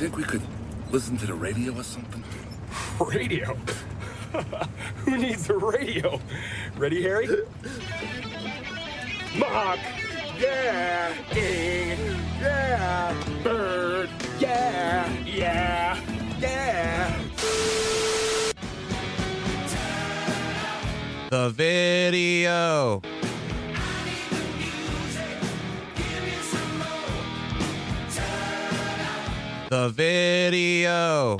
think we could listen to the radio or something? Radio? Who needs a radio? Ready, Harry? Mock! Yeah! Ding! Yeah! Bird! Yeah! Yeah! Yeah! The video. The video.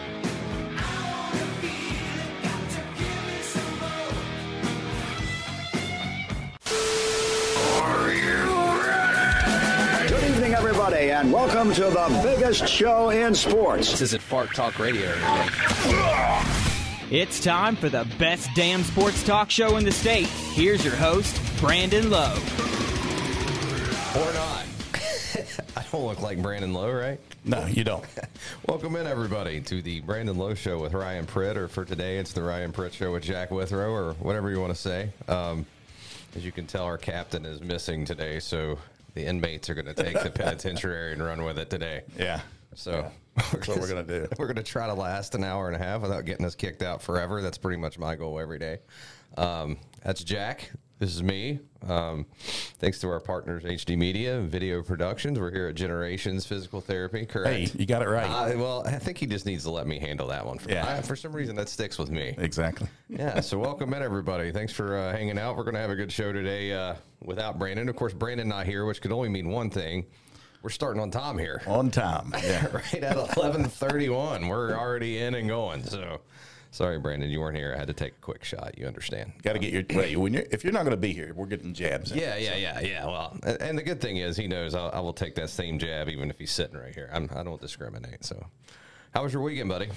Good evening, everybody, and welcome to the biggest show in sports. This isn't Fart Talk Radio. It's time for the best damn sports talk show in the state. Here's your host, Brandon Lowe. Or not. Don't look like Brandon Lowe, right? No, you don't. Welcome in, everybody, to the Brandon Lowe Show with Ryan Pritt, or for today, it's the Ryan Pritt Show with Jack Withrow, or whatever you want to say. Um, as you can tell, our captain is missing today, so the inmates are going to take the penitentiary and run with it today. Yeah. So That's what we're gonna do. We're going to try to last an hour and a half without getting us kicked out forever. That's pretty much my goal every day. Um, that's Jack. This is me. Um, thanks to our partners, HD Media and Video Productions. We're here at Generations Physical Therapy. Correct. Hey, you got it right. Uh, well, I think he just needs to let me handle that one. For, Yeah. I- for some reason, that sticks with me. exactly. Yeah, so welcome in everybody. Thanks for uh, hanging out. We're going to have a good show today uh, without Brandon. Of course, Brandon not here, which could only mean one thing. We're starting on time here. On time. Yeah. right at 11:31. We're already in and going. So, sorry Brandon, you weren't here. I had to take a quick shot. You understand? got to get your wait. When you're if you're not going to be here, we're getting jabs. In. Yeah, yeah, yeah, yeah. Well, and and the good thing is he knows I'll, I will take that same jab even if he's sitting right here. I'm, I don't discriminate. So, how was your weekend, buddy?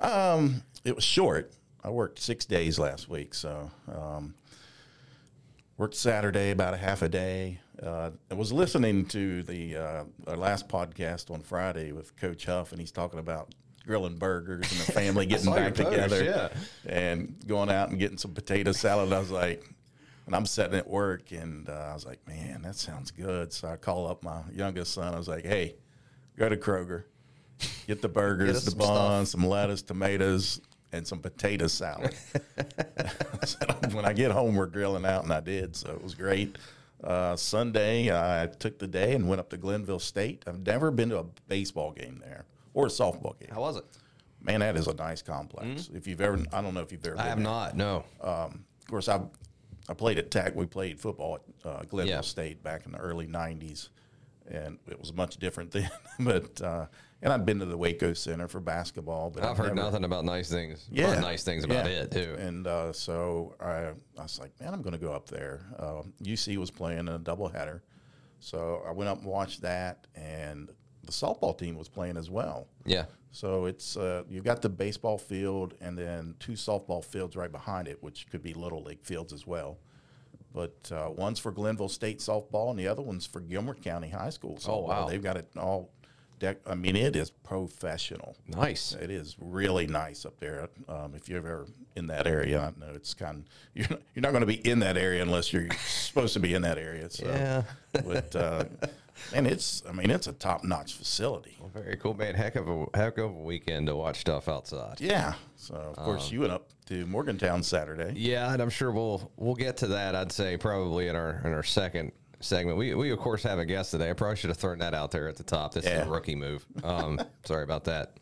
Um, it was short. I worked six days last week, so um, worked Saturday about a half a day. Uh, I was listening to the uh, our last podcast on Friday with Coach Huff, and he's talking about grilling burgers and the family getting back together yeah. and going out and getting some potato salad. I was like, and I'm sitting at work, and uh, I was like, man, that sounds good. So I call up my youngest son. I was like, hey, go to Kroger, get the burgers, Get the some buns, some lettuce, tomatoes, and some potato salad. So when I get home, we're grilling out, and I did. So it was great. Uh, Sunday, I took the day and went up to Glenville State. I've never been to a baseball game there or a softball game. How was it? Man, that is a nice complex. If you've ever, I don't know if you've ever. Mm-hmm. I been have there. not. No. Of course, I I played at Tech. We played football at uh, Glenville Yeah. State back in the early '90s, and it was much different then. but uh, and I've been to the Waco Center for basketball, but I've heard never- nothing about nice things. Yeah, nice things about yeah. it too. And uh, so I, I was like, man, I'm going to go up there. Um, UC was playing in a doubleheader, so I went up and watched that, and the softball team was playing as well. yeah. So it's uh, you've got the baseball field and then two softball fields right behind it, which could be little league fields as well. But uh, one's for Glenville State softball, and the other one's for Gilmer County High School softball. Oh, wow. They've got it all. Deck, I mean, it is professional. Nice. It is really nice up there. Um, if you're ever in that area, I know it's kind. You're not, you're not going to be in that area unless you're supposed to be in that area. So, Yeah. but uh, and it's. I mean, it's a top notch facility. Very cool, man. Heck of a heck of a weekend to watch stuff outside. Yeah. So of course Um, you went up to Morgantown Saturday. Yeah, and I'm sure we'll we'll get to that. I'd say probably in our in our second segment. We we of course have a guest today. I probably should have thrown that out there at the top. This is a rookie move. Um, sorry about that.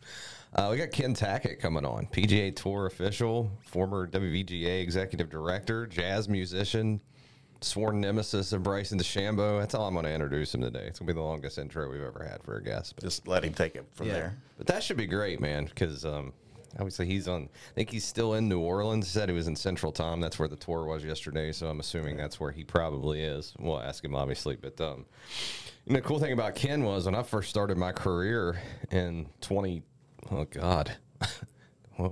Uh, we got Ken Tackett coming on, PGA Tour official, former WVGA executive director, jazz musician, sworn nemesis of Bryson DeChambeau. That's how I'm going to introduce him today. It's going to be the longest intro we've ever had for a guest. But Just let him take it from there. but that should be great, man, because um, obviously he's on. I think he's still in New Orleans. He said he was in Central Time. That's where the tour was yesterday. So I'm assuming that's where he probably is. We'll ask him obviously, but um, you know, the cool thing about Ken was when I first started my career in 20. Oh God,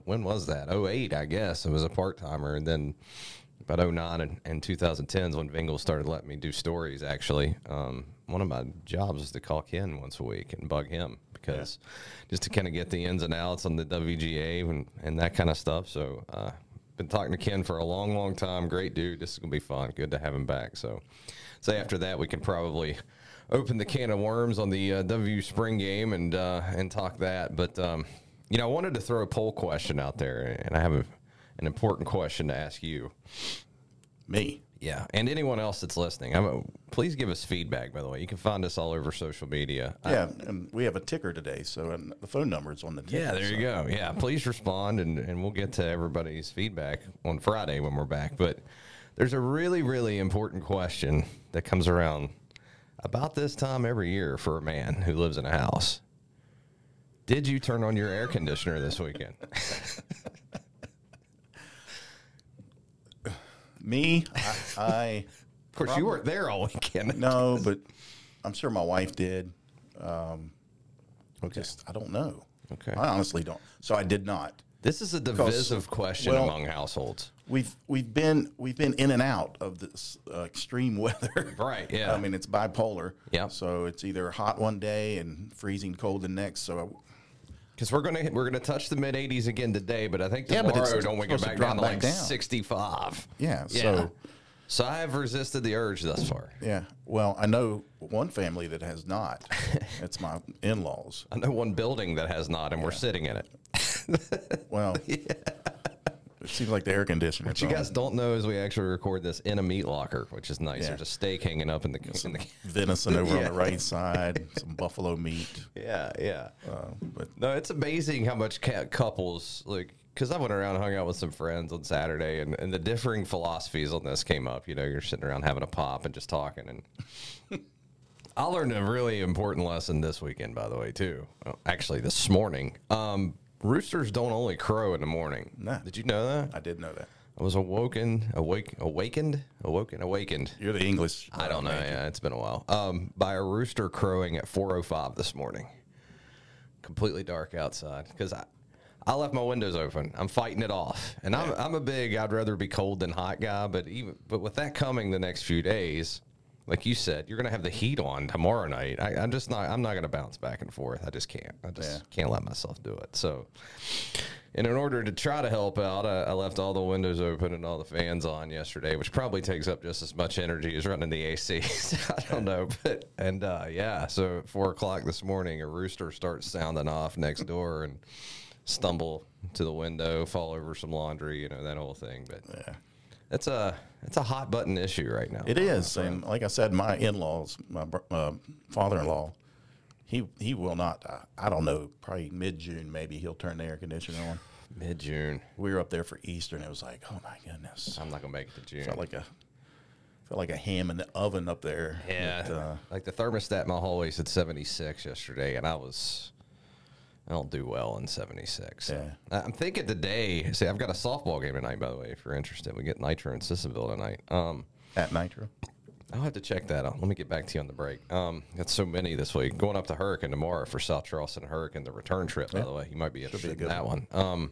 when was that? 08, I guess. I was a part timer, and then about 09 and, and 2010s when Vingle started letting me do stories. Actually, um, one of my jobs was to call Ken once a week and bug him because just to kind of get the ins and outs on the WGA and, and that kind of stuff. So, uh, been talking to Ken for a long, long time. Great dude. This is gonna be fun. Good to have him back. So, say after that we can probably open the can of worms on the uh, W spring game and uh, and talk that. But um, you know, I wanted to throw a poll question out there, and I have a, an important question to ask you. Me. Yeah, and anyone else that's listening, I'm a, please give us feedback. By the way, you can find us all over social media. I- Yeah, and we have a ticker today, so and the phone number is on the ticker. yeah, there so- you go. Yeah, please respond, and, and we'll get to everybody's feedback on Friday when we're back. But there's a really, really important question that comes around about this time every year for a man who lives in a house. Did you turn on your air conditioner this weekend? Me, I, I Of course, you weren't there all weekend. no, but I'm sure my wife did. Um, Just I don't know. Okay. I honestly don't. So I did not. This is a divisive question well- among households. We've we've been we've been in and out of this uh, extreme weather. Right, yeah. I mean it's bipolar. Yeah. So it's either hot one day and freezing cold the next. So Because we're gonna we're gonna touch the mid 80s again today, but I think Yeah, tomorrow but it's don't we get back down to back like down. 65? Yeah, so- so I have resisted the urge thus far. yeah. Well, I know one family that has not. it's my in-laws. I know one building that has not, and we're sitting in it. Well, it seems like the air conditioner. What you guys don't know is we actually record this in a meat locker, which is nice. Yeah. There's a steak hanging up in the. In the venison over on the right side, some buffalo meat. yeah, yeah. Uh, but No, it's amazing how much couples like because I went around hung out with some friends on Saturday, and, and the differing philosophies on this came up. You know, you're sitting around having a pop and just talking, and I learned a really important lesson this weekend, by the way, too. Well, actually, this morning. Um, roosters don't only crow in the morning. Nah. Did you know that? I did know that. I was awoken, awake, awakened, awoken, awakened. You're the English. I don't know. Yeah, it's been a while. Um, by a rooster crowing at 4:05 this morning. Completely dark outside because I, I left my windows open. I'm fighting it off, and I'm I'm a big I'd rather be cold than hot guy. But even but with that coming the next few days, like you said, you're gonna have the heat on tomorrow night. I, I'm just not. I'm not gonna bounce back and forth. I just can't. I just Yeah. can't let myself do it. So. And in order to try to help out, I, I left all the windows open and all the fans on yesterday, which probably takes up just as much energy as running the AC. So I don't know, but and uh, yeah, so at four o'clock this morning, a rooster starts sounding off next door and stumble to the window, fall over some laundry, you know that whole thing. But Yeah. It's a it's a hot button issue right now. It is, and like I said, my in-laws, my uh, father-in-law, he he will not. Uh, I don't know. Probably mid-June, maybe he'll turn the air conditioner on. Mid June. We were up there for Easter, and it was like, oh my goodness, I'm not gonna make it to June. felt like a felt like a ham in the oven up there. Yeah, But, uh, like the thermostat in my hallway said 76 yesterday, and I was. I don't do well in 76. So. Yeah. I'm thinking today. See, I've got a softball game tonight, by the way. If you're interested, we get Nitro and Sissonville tonight. Um, at Nitro. I'll have to check that out. Let me get back to you on the break. Um, got so many this week. Going up to Hurricane tomorrow for South Charleston Hurricane, the return trip. By the way, you might be interested in good that one. Um,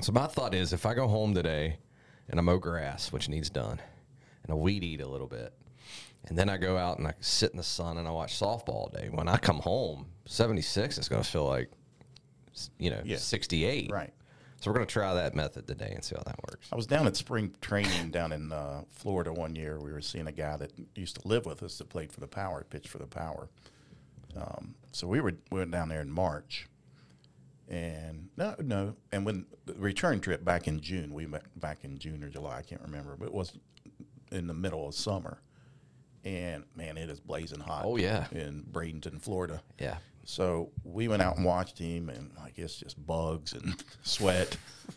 so my thought is, if I go home today and I mow grass, which needs done, and I weed eat a little bit, and then I go out and I sit in the sun and I watch softball all day. When I come home, seventy six is going to feel like, you know, Yeah. sixty eight. Right. So we're going to try that method today and see how that works. I was down at spring training down in uh, Florida one year. We were seeing a guy that used to live with us that played for the Power, pitched for the Power. Um, so we were we went down there in March, and no, no, and when the return trip back in June, we went back in June or July, I can't remember, but it was in the middle of summer, and man, it is blazing hot. Oh, yeah. in Bradenton, Florida. Yeah. So we went out and watched him, and like it's just bugs and sweat.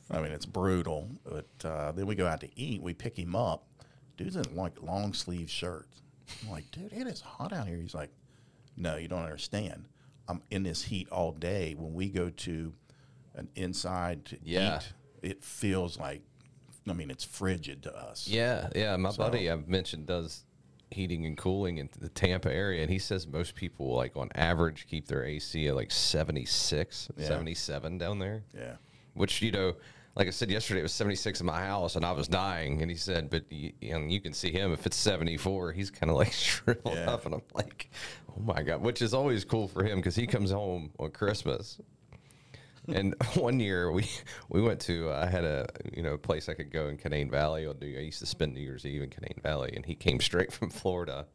I mean, it's brutal. But uh, then we go out to eat. We pick him up. Dude's in like long sleeve shirts. I'm like, dude, it is hot out here. He's like, no, you don't understand. I'm in this heat all day. When we go to an inside to Yeah. eat, it feels like, I mean, it's frigid to us. Yeah, yeah. My buddy I've mentioned does heating and cooling in the Tampa area, and he says most people, like on average, keep their AC at like 76, Yeah. 77 down there. Yeah. Which, you know, like I said yesterday, it was 76 in my house, and I was dying. And he said, but you, and you can see him, if it's 74, he's kind of like shriveled Yeah. up. And I'm like, oh my God, which is always cool for him because he comes home on Christmas and one year we we went to uh, I had a you know place I could go in Canaan Valley. I used to spend New Year's Eve in Canaan Valley, and he came straight from Florida,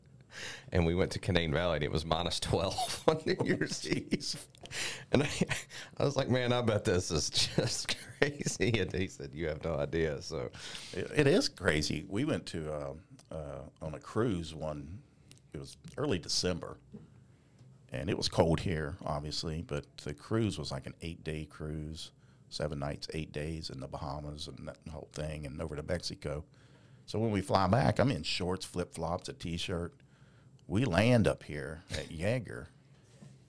and we went to Canaan Valley, and it was minus twelve on New Year's Eve. And I, I was like, man, I bet this is just crazy. And he said, you have no idea. So It, it is crazy. We went to uh, uh, on a cruise one. It was early December, and it was cold here, obviously. But the cruise was like an eight-day cruise, seven nights, eight days in the Bahamas and that whole thing, and over to Mexico. So when we fly back, I'm in shorts, flip flops, a t-shirt. We land up here at Yeager,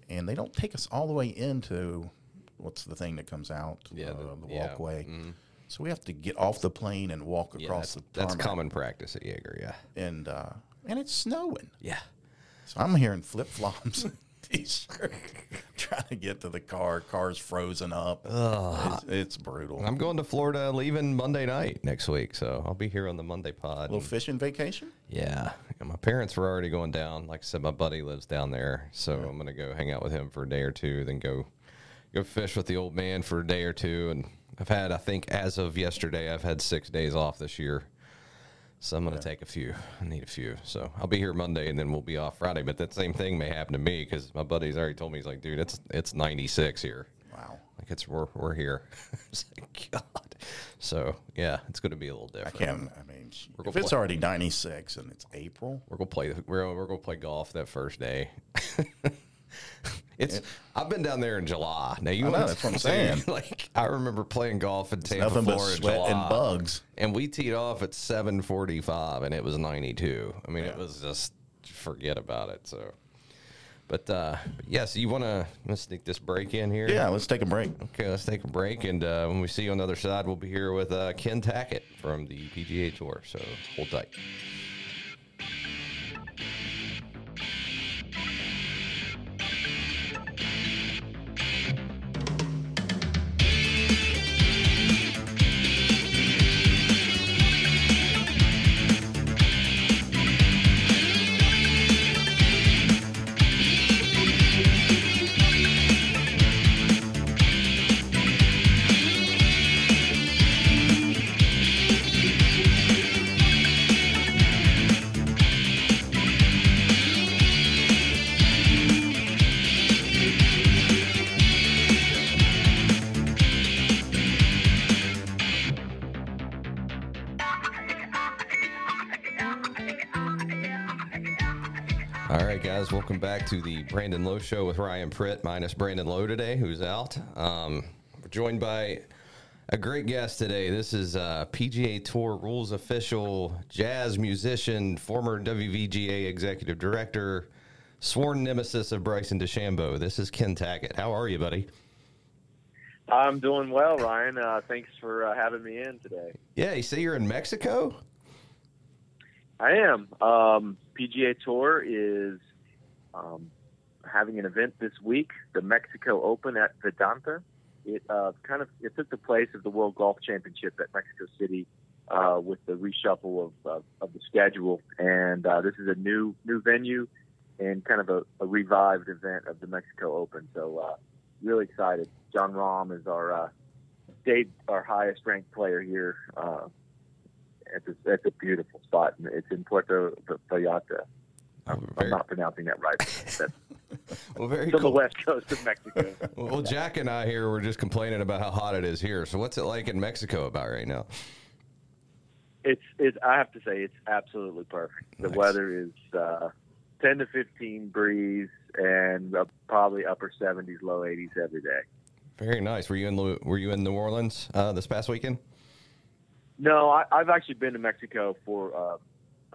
and they don't take us all the way into what's the thing that comes out, Yeah, uh, the- the, yeah, walkway. So we have to get off the plane and walk yeah, across the that's common practice at Yeager. Yeah. and uh, and it's snowing. Yeah. So I'm here in flip flops, t-shirt, trying to get to the car. Car's frozen up. It's, it's brutal. I'm going to Florida leaving Monday night next week. So I'll be here on the Monday pod. little fishing vacation. Yeah. And my parents were already going down. Like I said, my buddy lives down there. So I'm going to go hang out with him for a day or two, then go go fish with the old man for a day or two. And I've had, I think, as of yesterday, I've had six days off this year. So I'm going to take a few. I need a few. So I'll be here Monday and then we'll be off Friday. But that same thing may happen to me because my buddy's already told me, he's like, dude, it's it's 96 here. Wow. Like it's we're, we're here. it's like, God. So yeah, it's going to be a little different. I can't. I mean, if it's play- already 96 and it's April, We're gonna play. We're we're gonna play golf that first day. it's. I've been down there in July. Now you I know, that's what I'm saying. Like I remember playing golf in Tampa, nothing but Florida, in sweat and bugs. and we teed off at 7:45, and it was 92. I mean, it was just forget about it. So, but uh, yes, you want to sneak this break in here. yeah. Let's take a break. Okay, let's take a break, and uh, when we see you on the other side, we'll be here with uh, Ken Tackett from the PGA Tour. So hold tight. Brandon Lowe Show with Ryan Pritt, minus Brandon Lowe today, who's out. Um, we're joined by a great guest today. This is uh, PGA Tour rules official, jazz musician, former WVGA executive director, sworn nemesis of Bryson DeChambeau. This is Ken Tackett. How are you, buddy? I'm doing well, Ryan. Uh, thanks for uh, having me in today. Yeah, you say you're in Mexico? I am. Um, PGA Tour is um, having an event this week, the Mexico Open at Vidanta. It uh, kind of it took the place of the World Golf Championship at Mexico City uh, with the reshuffle of, of, of the schedule, and uh, this is a new new venue and kind of a, a revived event of the Mexico Open. So uh, really excited. Jon Rahm is our uh, state our highest ranked player here. Uh, it's a, it's a beautiful spot. and It's in Puerto Vallarta. I'm, I'm not pronouncing that right. That's Well, very on the west coast of Mexico. Well, Jack and I here were just complaining about how hot it is here. So, what's it like in Mexico about right now? It's it's. I have to say, it's absolutely perfect. The Nice. weather is uh, 10 to 15 breeze and uh, probably upper 70s, low 80s every day. Very nice. Were you in Were you in New Orleans uh, this past weekend? No, I, I've actually been to Mexico for uh,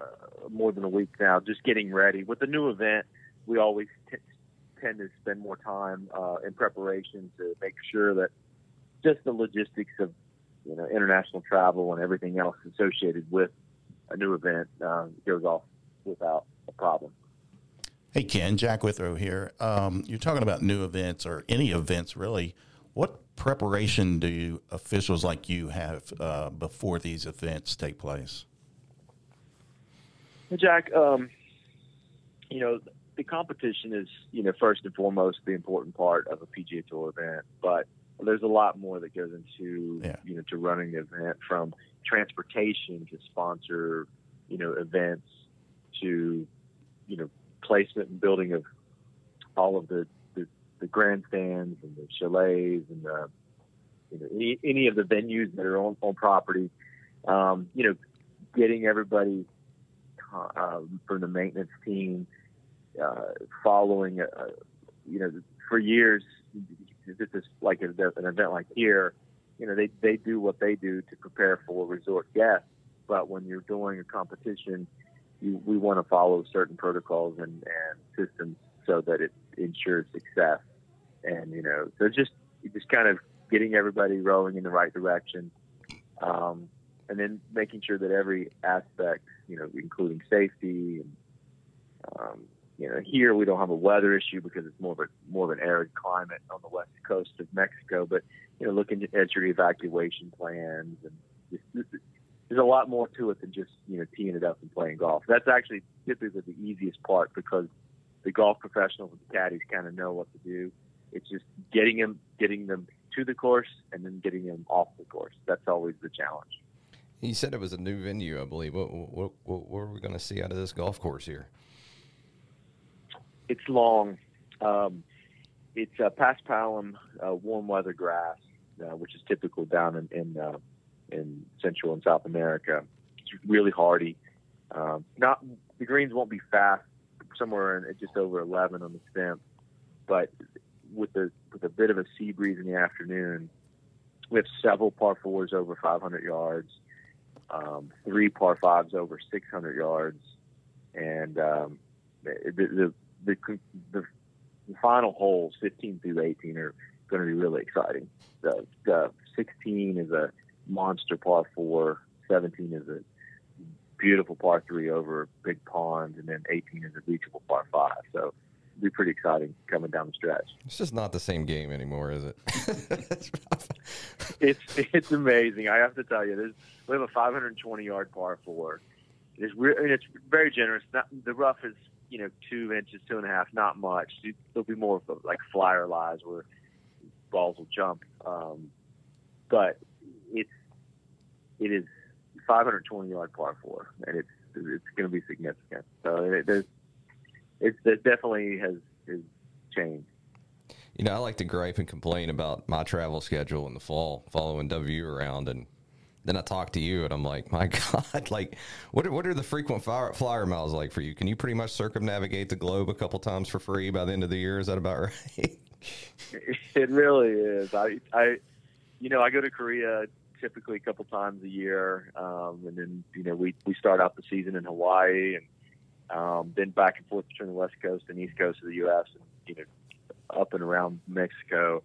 uh, more than a week now, just getting ready. With the new event, we always t- tend to spend more time uh, in preparation to make sure that just the logistics of you know international travel and everything else associated with a new event uh, goes off without a problem. Hey, Ken, Jack Withrow here. Um, you're talking about new events or any events really. What preparation do you, officials like you have uh, before these events take place? Jack, um, you know, the competition is, you know, first and foremost the important part of a PGA Tour event, but there's a lot more that goes into, Yeah. you know, to running the event from transportation to sponsor, you know, events to, you know placement and building of all of the the, the grandstands and the chalets and the you know any, any of the venues that are on, on property. Um, you know, getting everybody uh, from the maintenance team uh, following, uh, you know, for years, this is like an event like here, you know, they, they do what they do to prepare for resort guests. But when you're doing a competition, you, we want to follow certain protocols and, and systems so that it ensures success. And, you know, so just, just kind of getting everybody rowing in the right direction. Um, and then making sure that every aspect, you know, including safety and, um, you know, here we don't have a weather issue because it's more of a more of an arid climate on the west coast of Mexico. But you know, looking at your evacuation plans and just, there's a lot more to it than just you know teeing it up and playing golf. That's actually typically the easiest part because the golf professionals and the caddies kind of know what to do. It's just getting them getting them to the course and then getting them off the course. That's always the challenge. You said it was a new venue, I believe. What what what, what are we going to see out of this golf course here? It's long. Um, it's uh, paspalum uh, warm weather grass, uh, which is typical down in in, uh, in Central and South America. It's really hardy. Um, not the greens won't be fast, somewhere in, just over 11 on the Stimp, but with the with a bit of a sea breeze in the afternoon, we have several par fours over 500 yards, um, three par fives over 600 yards, and um, the, the the, the, the final holes, 15 through 18, are going to be really exciting. The, the 16 is a monster par four, 17 is a beautiful par three over big pond, and then 18 is a reachable par five. So it'll be pretty exciting coming down the stretch. It's just not the same game anymore, is it? it's it's amazing. I have to tell you, there's, we have a 520 yard par four. It's re- I mean, it's very generous. Not, the rough is you know two inches, two and a half, not much. There'll be more of like flyer lies where balls will jump, um, but it's it is 520 yard par four, and it's it's going to be significant. So it, it's it definitely has has changed. You know, I like to gripe and complain about my travel schedule in the fall, following W around, and then I talk to you and I'm like, my God, like, what are, what are the frequent flyer, flyer miles like for you? Can you pretty much circumnavigate the globe a couple times for free by the end of the year? Is that about right? it really is. I, I, you know, I go to Korea typically a couple times a year, um, and then you know we we start out the season in Hawaii, and um, then back and forth between the west coast and east coast of the U.S. and you know up and around Mexico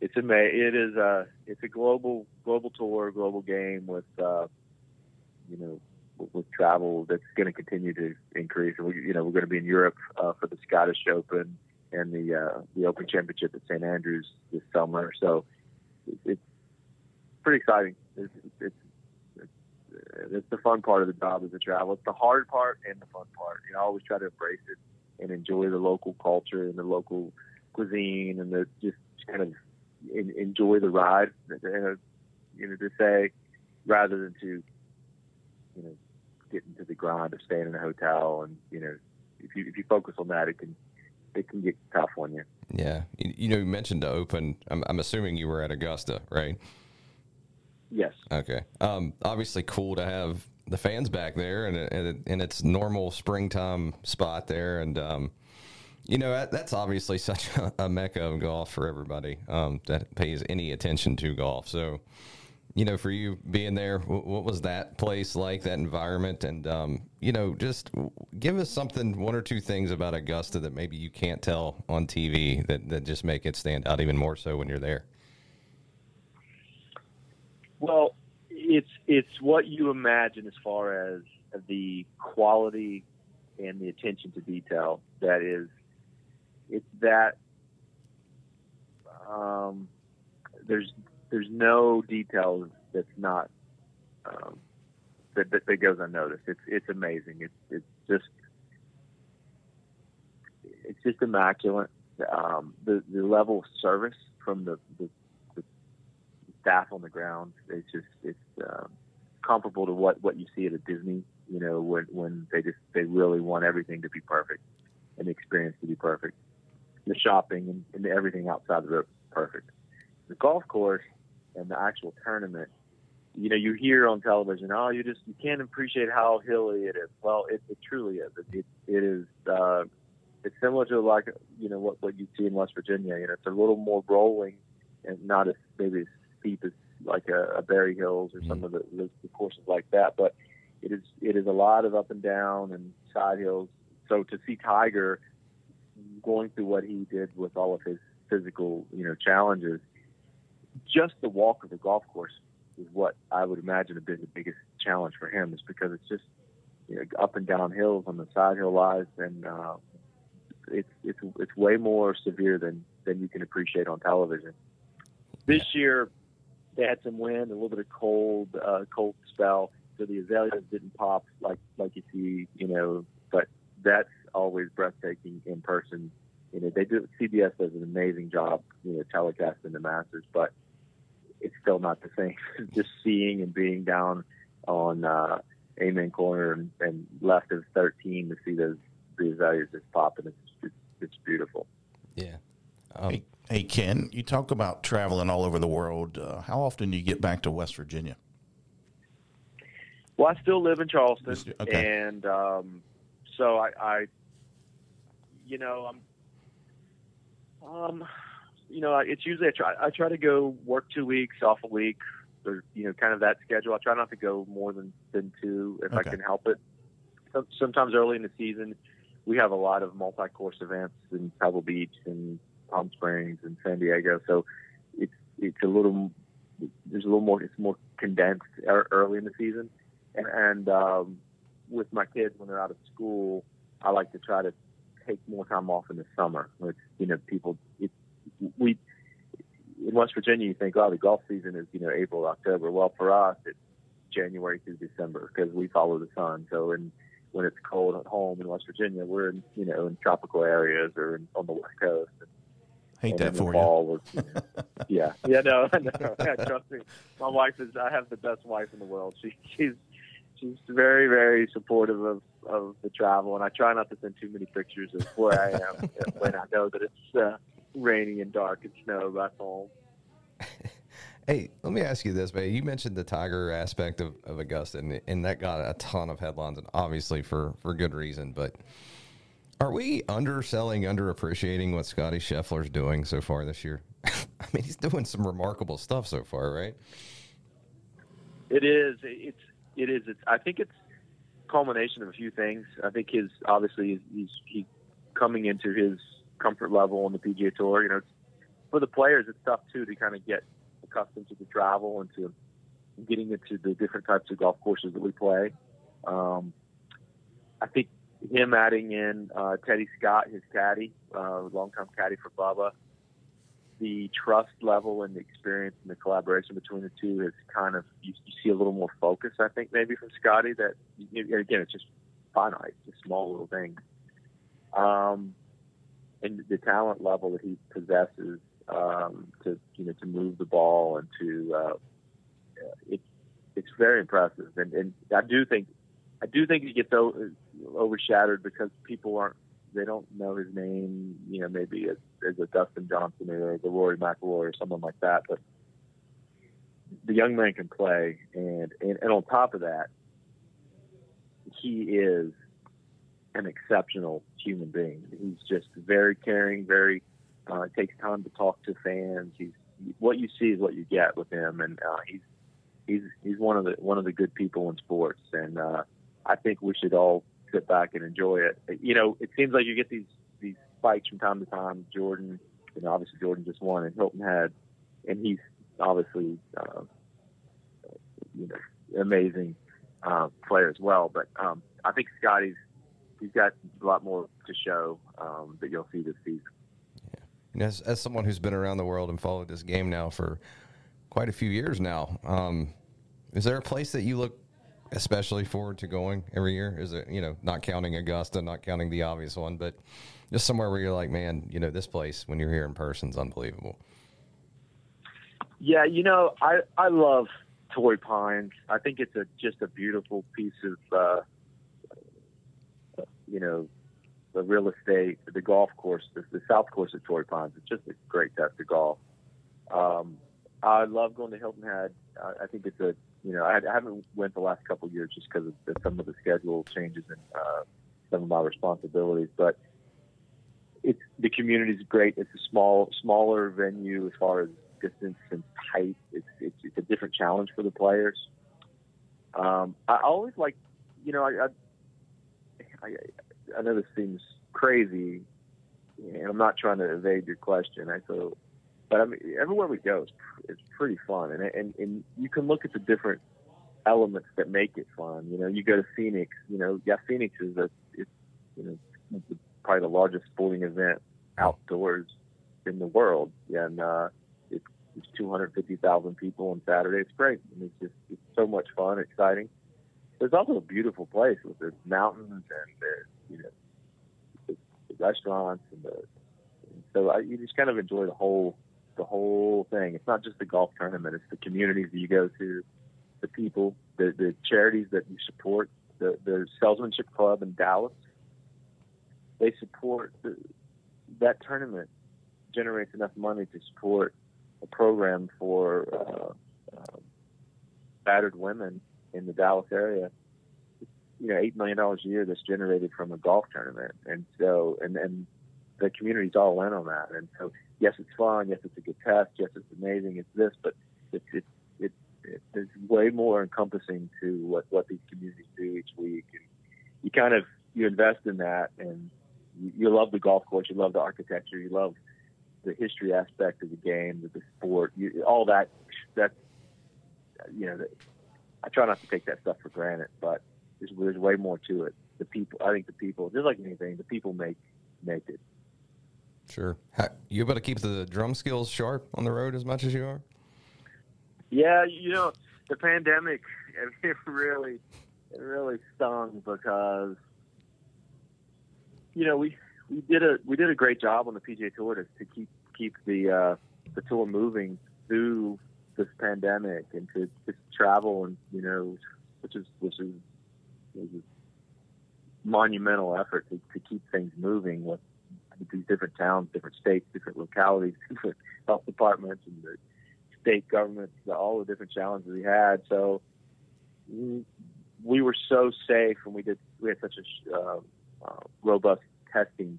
it's a it is a it's a global global tour, global game with uh, you know with travel that's going to continue to increase. And we, you know we're going to be in Europe uh, for the Scottish Open and the uh, the Open Championship at St Andrews this summer. So it's pretty exciting. It's, it's, it's, it's the fun part of the job is the travel. It's the hard part and the fun part. You know, I always try to embrace it and enjoy the local culture and the local cuisine and the just kind of in, enjoy the ride, you know, to say, rather than to, you know, get into the grind of staying in a hotel. And you know, if you if you focus on that, it can it can get tough on you. Yeah, you, you know, you mentioned the Open. I'm, I'm assuming you were at Augusta, right? Yes. Okay. Um, obviously, cool to have the fans back there and in, in its normal springtime spot there, and um, you know, that, that's obviously such a, a, mecca of golf for everybody um, that pays any attention to golf. So, you know, for you being there, w- what was that place like, that environment? And, um, you know, just give us something, one or two things about Augusta that maybe you can't tell on TV that, that just make it stand out even more so when you're there. Well, it's it's what you imagine as far as the quality and the attention to detail that is it's that um, there's there's no detail that's not um, that, that, that goes unnoticed. It's it's amazing. It's it's just it's just immaculate. Um, the the level of service from the, the, the staff on the ground it's just it's um, comparable to what what you see at a Disney You know, when when they just they really want everything to be perfect and the experience to be perfect, the shopping and, and everything outside the road perfect. The golf course and the actual tournament, you know, you hear on television, oh, you just you can't appreciate how hilly it is. Well, it, it truly is. It, it, it is. Uh, it's similar to like you know what what you see in West Virginia. You know, it's a little more rolling and not as maybe as steep as like a, a Berry Hills or some of the, the, the courses like that. But it is it is a lot of up and down and side hills. So to see Tiger going through what he did with all of his physical you know challenges, just the walk of the golf course is what I would imagine have been the biggest challenge for him, is because it's just you know up and down hills on the side hill lies, and uh, it's it's it's way more severe than than you can appreciate on television. This year, they had some wind, a little bit of cold, uh, cold spell, so the azaleas didn't pop like like you see, you know. But that's always breathtaking in person. You know, they do CBS does an amazing job, you know, telecasting the Masters, but it's still not the same. Just seeing and being down on uh, Amen Corner and, and left of 13 to see those the azaleas just popping, it's it's, it's beautiful. Yeah. Um, Hey, hey, Ken, you talk about traveling all over the world. Uh, how often do you get back to West Virginia? Well, I still live in Charleston, Okay. and um, so I, I, you know, I'm, um, you know, it's usually I try I try to go work two weeks, off a week, or you know, kind of that schedule. I try not to go more than than two if I can help it. Some- Sometimes early in the season, we have a lot of multi-course events in Pebble Beach and Palm Springs and San Diego, so it's it's a little there's a little more it's more condensed early in the season and, and um, with my kids when they're out of school, I like to try to take more time off in the summer. Which you know, people it, we in West Virginia, you think, oh, the golf season is you know April, October. Well, for us, it's January through December because we follow the sun. So in when it's cold at home in West Virginia, we're in you know in tropical areas or in, on the west coast. Hate And that for you. you know, yeah, yeah, no, no, yeah, trust me. My wife is. I have the best wife in the world. She, she's, she's very, very supportive of of the travel, and I try not to send too many pictures of where I am when I know that it's uh, rainy and dark and snow back home. Hey, let me ask you this, man. You mentioned the Tiger aspect of, of Augusta, and, and that got a ton of headlines, and obviously for, for good reason. But are we underselling, underappreciating what Scotty Scheffler's doing so far this year? I mean, he's doing some remarkable stuff so far, right? It is. It's. It is. It's. I think it's culmination of a few things. I think his obviously he's he coming into his comfort level on the PGA Tour. You know, for the players, it's tough too to kind of get accustomed to the travel and to getting into the different types of golf courses that we play. Um, I think him adding in uh, Teddy Scott, his caddy, uh, longtime caddy for Bubba, the trust level and the experience and the collaboration between the two is kind of you, you see a little more focus, I think, maybe from Scotty. That again, it's just finite, just small little things. Um, and the talent level that he possesses um, to you know to move the ball and to uh, it's it's very impressive. And, and I do think I do think he gets o- overshadowed because people aren't they don't know his name, you know, maybe as, as a Dustin Johnson or the Rory McIlroy or someone like that. But the young man can play, and, and and on top of that, he is an exceptional human being. He's just very caring, very uh, takes time to talk to fans. He's what you see is what you get with him, and uh, he's he's he's one of the one of the good people in sports, and uh, I think we should all sit back and enjoy it. You know, it seems like you get these these fights from time to time. Jordan, you know, obviously Jordan just won, and Hilton Head, and he's obviously uh, you know amazing uh, player as well. But um, I think Scotty's he's got a lot more to show um, that you'll see this season. And as, as someone who's been around the world and followed this game now for quite a few years now, um, is there a place that you look especially forward to going every year? Is it, you know, not counting Augusta, not counting the obvious one, but just somewhere where you're like, man, you know, this place when you're here in person is unbelievable. Yeah, you know, I I love Torrey Pines. I think it's a just a beautiful piece of uh, you know, the real estate, the golf course, the, the south course at Torrey Pines. It's just a great test of golf. Um, I love going to Hilton Head. Uh, I think it's a, you know, I, I haven't went the last couple of years just because of some of the schedule changes and uh, some of my responsibilities. But it's the community is great. It's a small, smaller venue as far as distance and height. It's it's, it's a different challenge for the players. Um, I always like, you know, I, I I I know this seems crazy, and I'm not trying to evade your question. I so, but I mean, everywhere we go, it's, it's pretty fun, and and and you can look at the different elements that make it fun. You know, you go to Phoenix. You know, yeah, Phoenix is a it's you know probably the largest sporting event outdoors in the world, and uh, it's, it's 250,000 people on Saturday. It's great. and it's just it's so much fun, exciting. There's also a beautiful place with the mountains and the you know the, the restaurants and the so I, you just kind of enjoy the whole the whole thing. It's not just the golf tournament; it's the communities that you go to, the people, the the charities that you support. The the Salesmanship Club in Dallas they support the, that tournament generates enough money to support a program for uh, uh, battered women in the Dallas area. You know, eight million dollars a year that's generated from a golf tournament, and so and and the community's all in on that. And so, yes, it's fun. Yes, it's a good test. Yes, it's amazing. It's this, but it's it's it, it, there's way more encompassing to what what these communities do each week, and you kind of you invest in that, and you, you love the golf course, you love the architecture, you love the history aspect of the game, the, the sport, you, all that. That you know, the, I try not to take that stuff for granted, but there's, there's way more to it. The people, I think the people, just like anything, the people make make it. Sure. How, you able to keep the drum skills sharp on the road as much as you are? Yeah, you know, the pandemic it really it really stung because you know, we we did a we did a great job on the PGA Tour to, to keep keep the uh, the tour moving through this pandemic and to just travel and you know, which is which is, was a monumental effort to, to keep things moving with these different towns, different states, different localities, different health departments, and the state governments, all the different challenges we had. So we, we were so safe, and we did we had such a uh, uh, robust testing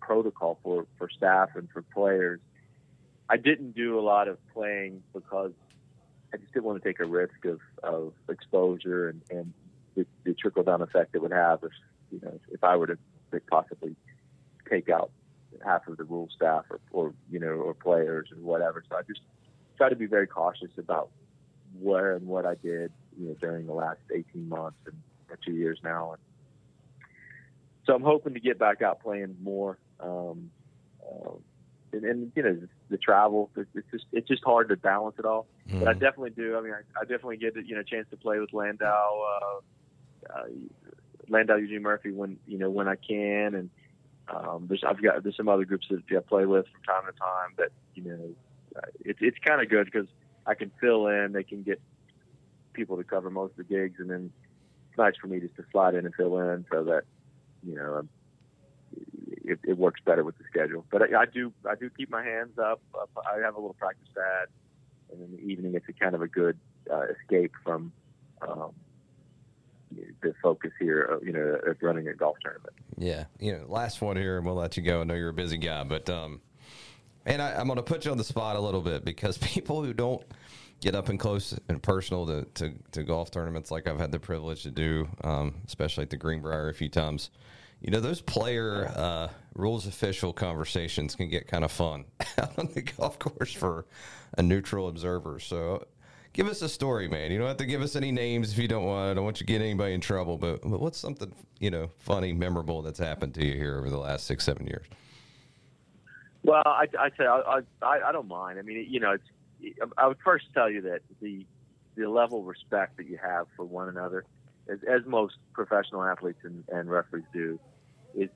protocol for, for staff and for players. I didn't do a lot of playing because I just didn't want to take a risk of, of exposure and, and the, the trickle down effect it would have if you know if I were to possibly take out half of the rule staff or, or you know or players or whatever. So I just try to be very cautious about where and what I did you know during the last 18 months and two years now. And so I'm hoping to get back out playing more. Um, uh, and, and, you know the travel, it's just it's just hard to balance it all. Mm. But I definitely do. I mean, I, I definitely get you know a chance to play with Landau, uh, uh, Landau Eugene Murphy when you know when I can, and um, there's I've got there's some other groups that I play with from time to time. But you know, uh, it's it's kind of good because I can fill in. They can get people to cover most of the gigs, and then it's nice for me just to slide in and fill in so that you know, it, it works better with the schedule. But I, I do I do keep my hands up. up. I have a little practice pad, and in the evening it's a kind of a good uh, escape from um, the focus here, you know, of running a golf tournament. Yeah, you know, last one here, and we'll let you go. I know you're a busy guy, but um, and I, I'm going to put you on the spot a little bit because people who don't get up and close and personal to, to, to golf tournaments like I've had the privilege to do, um, especially at the Greenbrier a few times. You know, those player uh, rules official conversations can get kind of fun on the golf course for a neutral observer. So give us a story, man. You don't have to give us any names if you don't want. I don't want you to get anybody in trouble, but, but what's something, you know, funny, memorable that's happened to you here over the last six, seven years? Well, I, I say I, I, I don't mind. I mean, you know, it's, I would first tell you that the the level of respect that you have for one another, as, as most professional athletes and, and referees do, is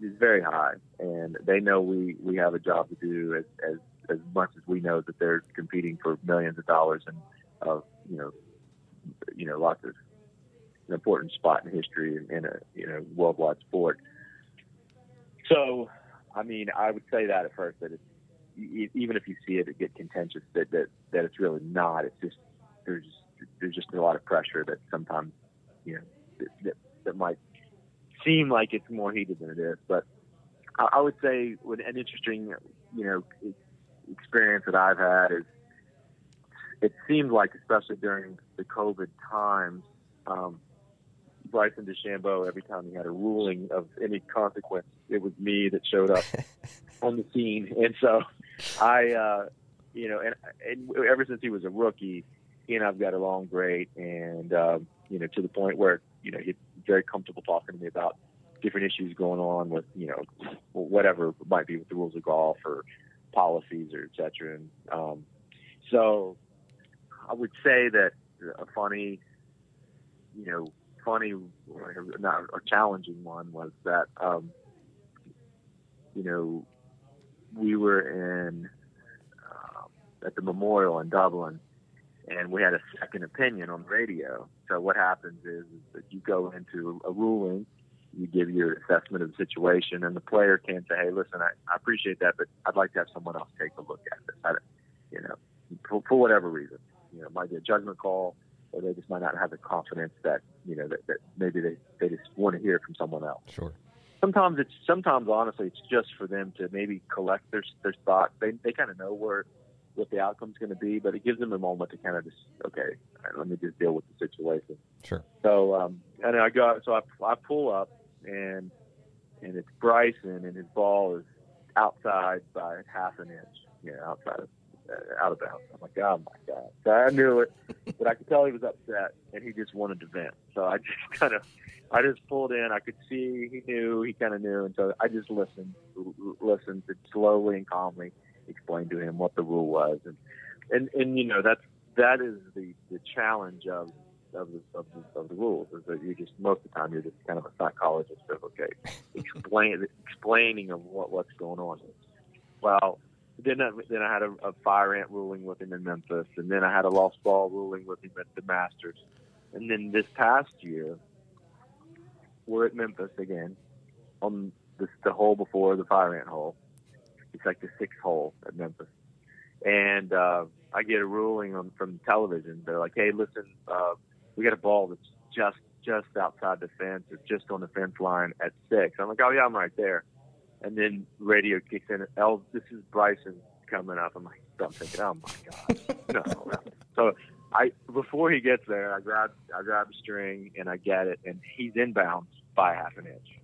is very high, and they know we we have a job to do as as as much as we know that they're competing for millions of dollars and of you know you know lots of an important spot in history in a you know worldwide sport. So, I mean, I would say that at first that it's even if you see it, it get contentious that that that it's really not. It's just there's there's just a lot of pressure that sometimes you know that, that, that might seem like it's more heated than it is. But I, I would say what an interesting you know experience that I've had is it seemed like, especially during the COVID times, um, Bryson DeChambeau, every time he had a ruling of any consequence, it was me that showed up on the scene. And so I, uh, you know, and, and ever since he was a rookie, he and I've got along great. And, um, you know, to the point where, you know, he's very comfortable talking to me about different issues going on with, you know, whatever might be with the rules of golf or policies or et cetera. And, um, so I would say that a funny, you know, funny, not a challenging one was that, um, you know, we were in uh, at the memorial in Dublin, and we had a second opinion on the radio. So what happens is, is that you go into a ruling, you give your assessment of the situation, and the player can say, "Hey, listen, I, I appreciate that, but I'd like to have someone else take a look at this." I, you know, for, for whatever reason, it might be a judgment call, or they just might not have the confidence that you know that, that maybe they they just want to hear from someone else. Sure. Sometimes it's sometimes honestly it's just for them to maybe collect their their thoughts. They they kind of know where what the outcome's going to be, but it gives them a moment to kind of just okay, let me just deal with the situation. Sure. So um, and I got so I, I pull up and and it's Bryson and his ball is outside by half an inch, you know, outside of Uh, out of bounds. I'm like, oh my god! So I knew it, but I could tell he was upset and he just wanted to vent. So I just kind of, I just pulled in. I could see he knew, he kind of knew, and so I just listened, listened, to slowly and calmly explain to him what the rule was, and and and you know that's that is the the challenge of of the, of the, of the rules is that you just most of the time you're just kind of a psychologist of okay, explain explaining of what what's going on. Well, then I, then I had a, a fire ant ruling with him in Memphis, and then I had a lost ball ruling with him at the Masters, and then this past year we're at Memphis again on this, the hole before the fire ant hole. It's like the sixth hole at Memphis, and uh, I get a ruling on from television. They're like, "Hey, listen, uh, we got a ball that's just just outside the fence, or just on the fence line at six. I'm like, "Oh yeah, I'm right there." And then radio kicks in. El, this is Bryson coming up. I'm like, I'm thinking, oh my god, no, no. So I before he gets there, I grab I grab a string and I get it, and he's inbounds by half an inch.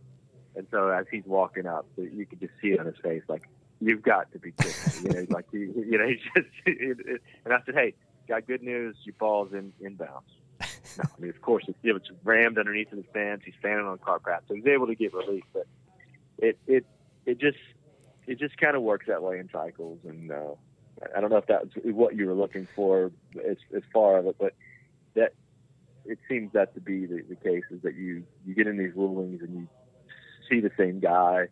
And so as he's walking up, you can just see it on his face, like you've got to be kidding. me. You know, like you, you know, he's just. It, it, and I said, hey, got good news. Your ball's in inbounds. No, I mean, of course, it's, it's rammed underneath the fence. He's standing on a car path, so he's able to get relief. But it it it just it just kind of works that way in cycles. And uh, I don't know if that's what you were looking for as, as far of it, but that it seems that to be the, the case is that you you get in these rulings and you see the same guy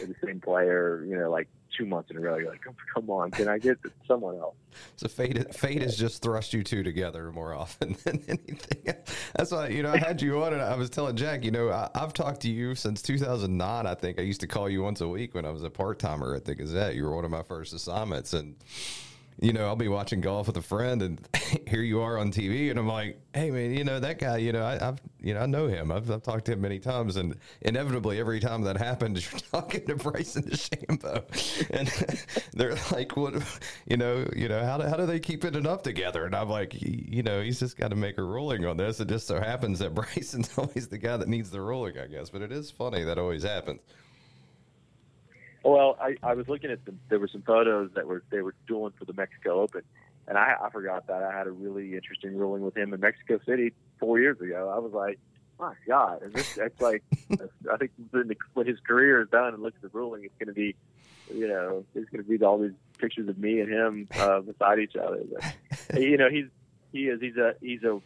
or the same player, you know, like two months in a row. You're like, come, come on, can I get someone else? So fate, fate has just thrust you two together more often than anything. That's why you know I had you on, and I was telling Jack, you know, I, have talked to you since 2009. I think I used to call you once a week when I was a part timer at the Gazette. You were one of my first assignments, and you know, I'll be watching golf with a friend, and here you are on TV, and I'm like, hey man, you know that guy, you know, I, have you know, I know him. I've, I've talked to him many times, and inevitably, every time that happens, you're talking to Bryson DeChambeau, and they're like, what, you know, you know, how do, how do they keep it up together? And I'm like, you know, he's just got to make a ruling on this. It just so happens that Bryson's always the guy that needs the ruling, I guess. But it is funny that always happens. Well, I, I was looking at some. There were some photos that were they were doing for the Mexico Open, and I, I forgot that I had a really interesting ruling with him in Mexico City four years ago. I was like, my God, and this it's like I think when, the, when his career is done and looks at the ruling, it's going to be, you know, it's going to be all these pictures of me and him uh, beside each other. But, you know, he's he is he's a he's a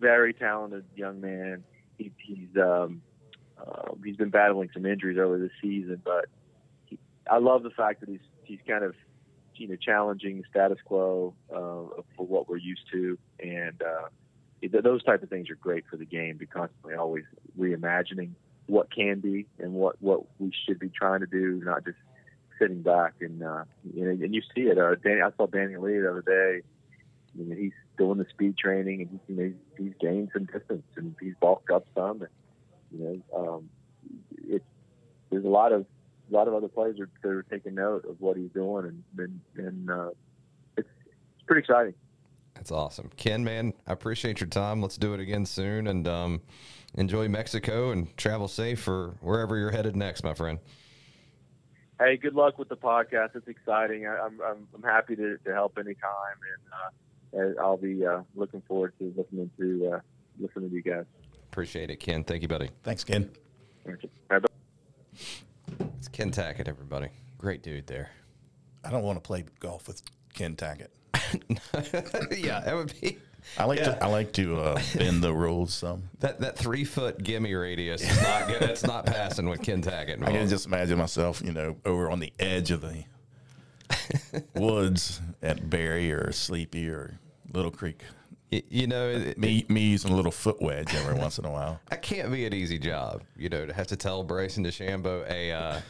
very talented young man. He, he's um, uh, he's been battling some injuries early this season, but I love the fact that he's he's kind of you know challenging the status quo uh, for what we're used to, and uh, th- those type of things are great for the game. Be constantly always reimagining what can be and what what we should be trying to do, not just sitting back and uh, you know. And you see it. Uh, Danny, I saw Danny Lee the other day. I mean, he's doing the speed training, and he's, you know, he's, gained some distance, and he's bulked up some. And you know, um, it's there's a lot of a lot of other players are, that are taking note of what he's doing, and and, and uh, it's it's pretty exciting. That's awesome, Ken. Man, I appreciate your time. Let's do it again soon, and um, enjoy Mexico and travel safe for wherever you're headed next, my friend. Hey, good luck with the podcast. It's exciting. I, I'm, I'm I'm happy to, to help anytime, and uh, and I'll be uh, looking forward to listening to uh, listening to you guys. Appreciate it, Ken. Thank you, buddy. Thanks, Ken. Thank you. All right, bye. It's Ken Tackett, everybody. Great dude there. I don't want to play golf with Ken Tackett. yeah, that would be I like to I like to uh, bend the rules some. that that three foot gimme radius is not good. It's not passing with Ken Tackett. I can just imagine myself, you know, over on the edge of the woods at Berry or Sleepy or Little Creek. You know, it, Me me using a little foot wedge every once in a while. that can't be an easy job. You know, to have to tell Bryson DeChambeau, "Hey, uh,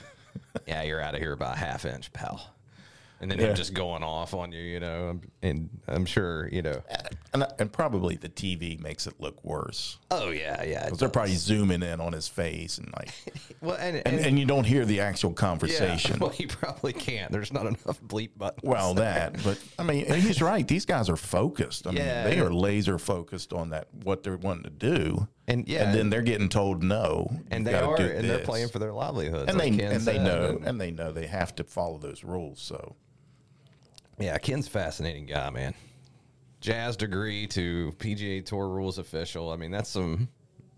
yeah, you're out of here by a half inch, pal," and then Yeah. him just going off on you. You know, and I'm sure you know. And, and probably the TV makes it look worse. Oh yeah, yeah. Because they're probably zooming in on his face and like, well, and, and, and you don't hear the actual yeah, conversation. well, he probably can't. There's not enough bleep buttons. Well, that, but I mean, he's right. These guys are focused. I mean, Yeah. they are laser focused on that what they're wanting to do, And, yeah. and then they're getting told no, and they are, and they're playing for their livelihoods. and like they Ken and they know and- they know they have to follow those rules. So Yeah, Ken's a fascinating guy, man. Jazz degree to PGA Tour rules official. I mean, that's some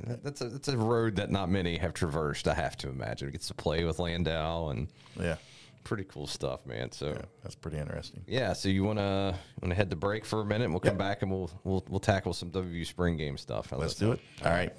that's a that's a road that not many have traversed. I have to imagine. Gets to play with Landau and yeah, pretty cool stuff, man. So that's pretty interesting. yeah, so you wanna wanna head to break for a minute? and We'll come Yeah. back and we'll we'll we'll tackle some W spring game stuff. Let's do it. All right.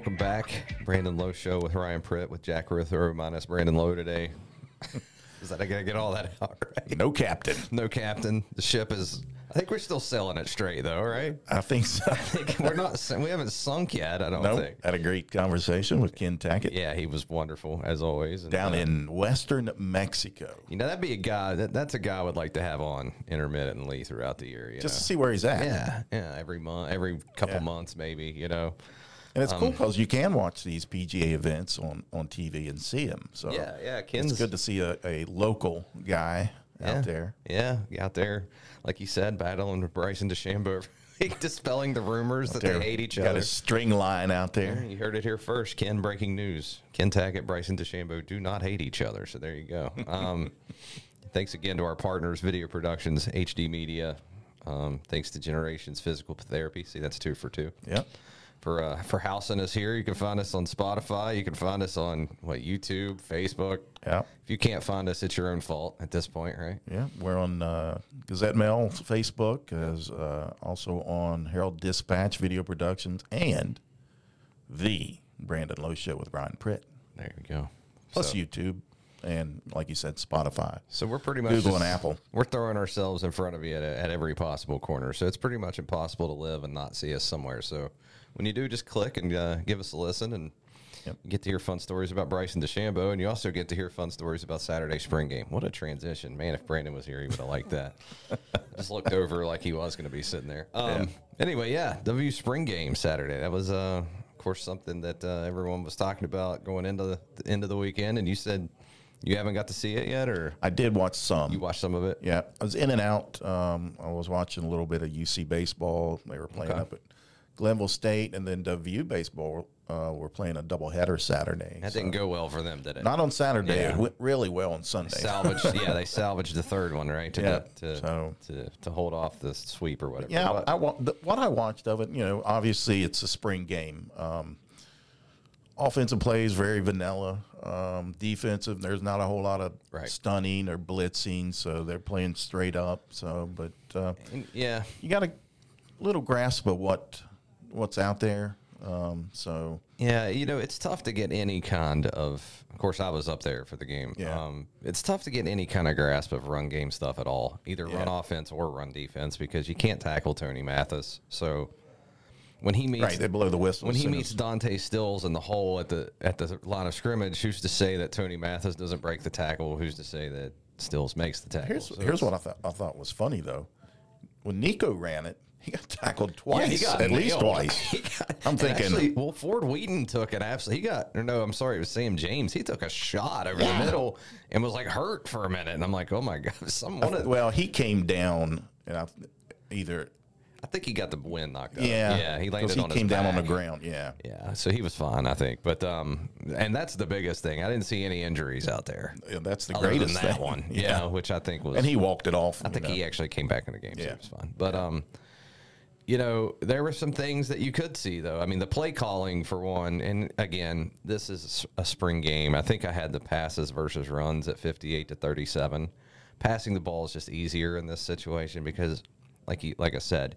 Welcome back. Brandon Lowe show with Ryan Pritt with Jack Ruther minus Brandon Lowe today. Is that I gotta get all that out right? No captain. No captain. The ship is. I think we're still sailing it straight though, right? I think so. I think we're not. We haven't sunk yet. I don't no, think. had a great conversation with Ken Tackett Yeah, he was wonderful as always. And, down uh, in western Mexico, You know, that'd be a guy. That, that's a guy I would like to have on intermittently throughout the year. You just to see where he's at. Yeah, yeah. Every month, every couple Yeah. months, maybe. You know. And it's Um, cool because you can watch these PGA events on, on TV and see them. So Yeah, yeah, Ken's- it's good to see a, a local guy Yeah. out there. Yeah, out there, like you said, battling with Bryson DeChambeau, dispelling the rumors that There- they hate each got other. Got a string line out there. You heard it here first. Ken breaking news. Ken Tackett, Bryson DeChambeau do not hate each other. So there you go. Um, thanks again to our partners, Video Productions, HD Media. Um, thanks to Generations Physical Therapy. See, that's two for two. Yep. For uh, for housing us here, you can find us on Spotify. You can find us on what YouTube, Facebook. Yep. If you can't find us, it's your own fault at this point, right? Yeah, we're on uh, Gazette Mail Facebook, as uh, also on Herald Dispatch Video Productions, and the Brandon Lowe Show with Ryan Pritt. There you go. Plus So- YouTube, and like you said, Spotify. So we're pretty much Google just- and Apple. We're throwing ourselves in front of you at, at every possible corner. So it's pretty much impossible to live and not see us somewhere. So when you do, just click and uh, give us a listen and Yep. you get to hear fun stories about Bryson DeChambeau, and you also get to hear fun stories about Saturday spring game. What a transition, man! If Brandon was here, he would have liked that. just looked over like he was going to be sitting there. Um, Anyway, yeah, W spring game Saturday. That was, uh, of course, something that uh, everyone was talking about going into the, the end of the weekend, and you said You haven't got to see it yet, or I did watch some. you watched some of it? Yeah, I was in and out. Um, I was watching a little bit of UC baseball. They were playing Okay. up at Glenville State, and then WVU baseball. Uh, were playing a doubleheader Saturday. That didn't go well for them, did it? Not on Saturday. Yeah. It went really well on Sunday. salvaged. yeah, they salvaged the third one, right? To Yeah, get, to, so- to to hold off the sweep or whatever. Yeah, But- I, wa- the, what I watched of it, you know, obviously it's a spring game. Um, offensive plays very vanilla. Um, defensive, there's not a whole lot of Right. stunning or blitzing, so they're playing straight up. So, but uh, and- yeah, you got a little grasp of what what's out there. Um, so Yeah, you know, it's tough to get any kind of. Of course, I was up there for the game. Yeah. Um, it's tough to get any kind of grasp of run game stuff at all, either run offense or run defense, because you can't tackle Tony Mathis. So when he meets right, they blow the whistle when he meets Dante Stills in the hole at the at the line of scrimmage, who's to say that Tony Mathis doesn't break the tackle? Who's to say that Stills makes the tackle? Here's So here's what I thought I thought was funny though. When Nico ran it, he got tackled Yeah, twice, he got at least twice. Got- I'm thinking- actually, well, Ford Wheaton took an absolute. He got, or no, I'm sorry, it was Sam James. He took a shot over Yeah. the middle and was like hurt for a minute. And I'm like, oh my god, someone. I, Well, he came down, and I either I think he got the wind knocked out. yeah, yeah, he landed he on came down on the ground. Yeah, Yeah, so he was fine, I think. But um, and that's the biggest thing. I didn't see any injuries out there. Yeah, that's the greatest that thing. one. Yeah. Yeah, which I think was. and he walked it off. I think you he actually came back in the game, so Yeah. it was fine. But um, you know, there were some things that you could see though. I mean, the play calling for one, and again, this is a spring game. I think I had the passes versus runs at fifty-eight to thirty-seven. Passing the ball is just easier in this situation because, like you, like I said.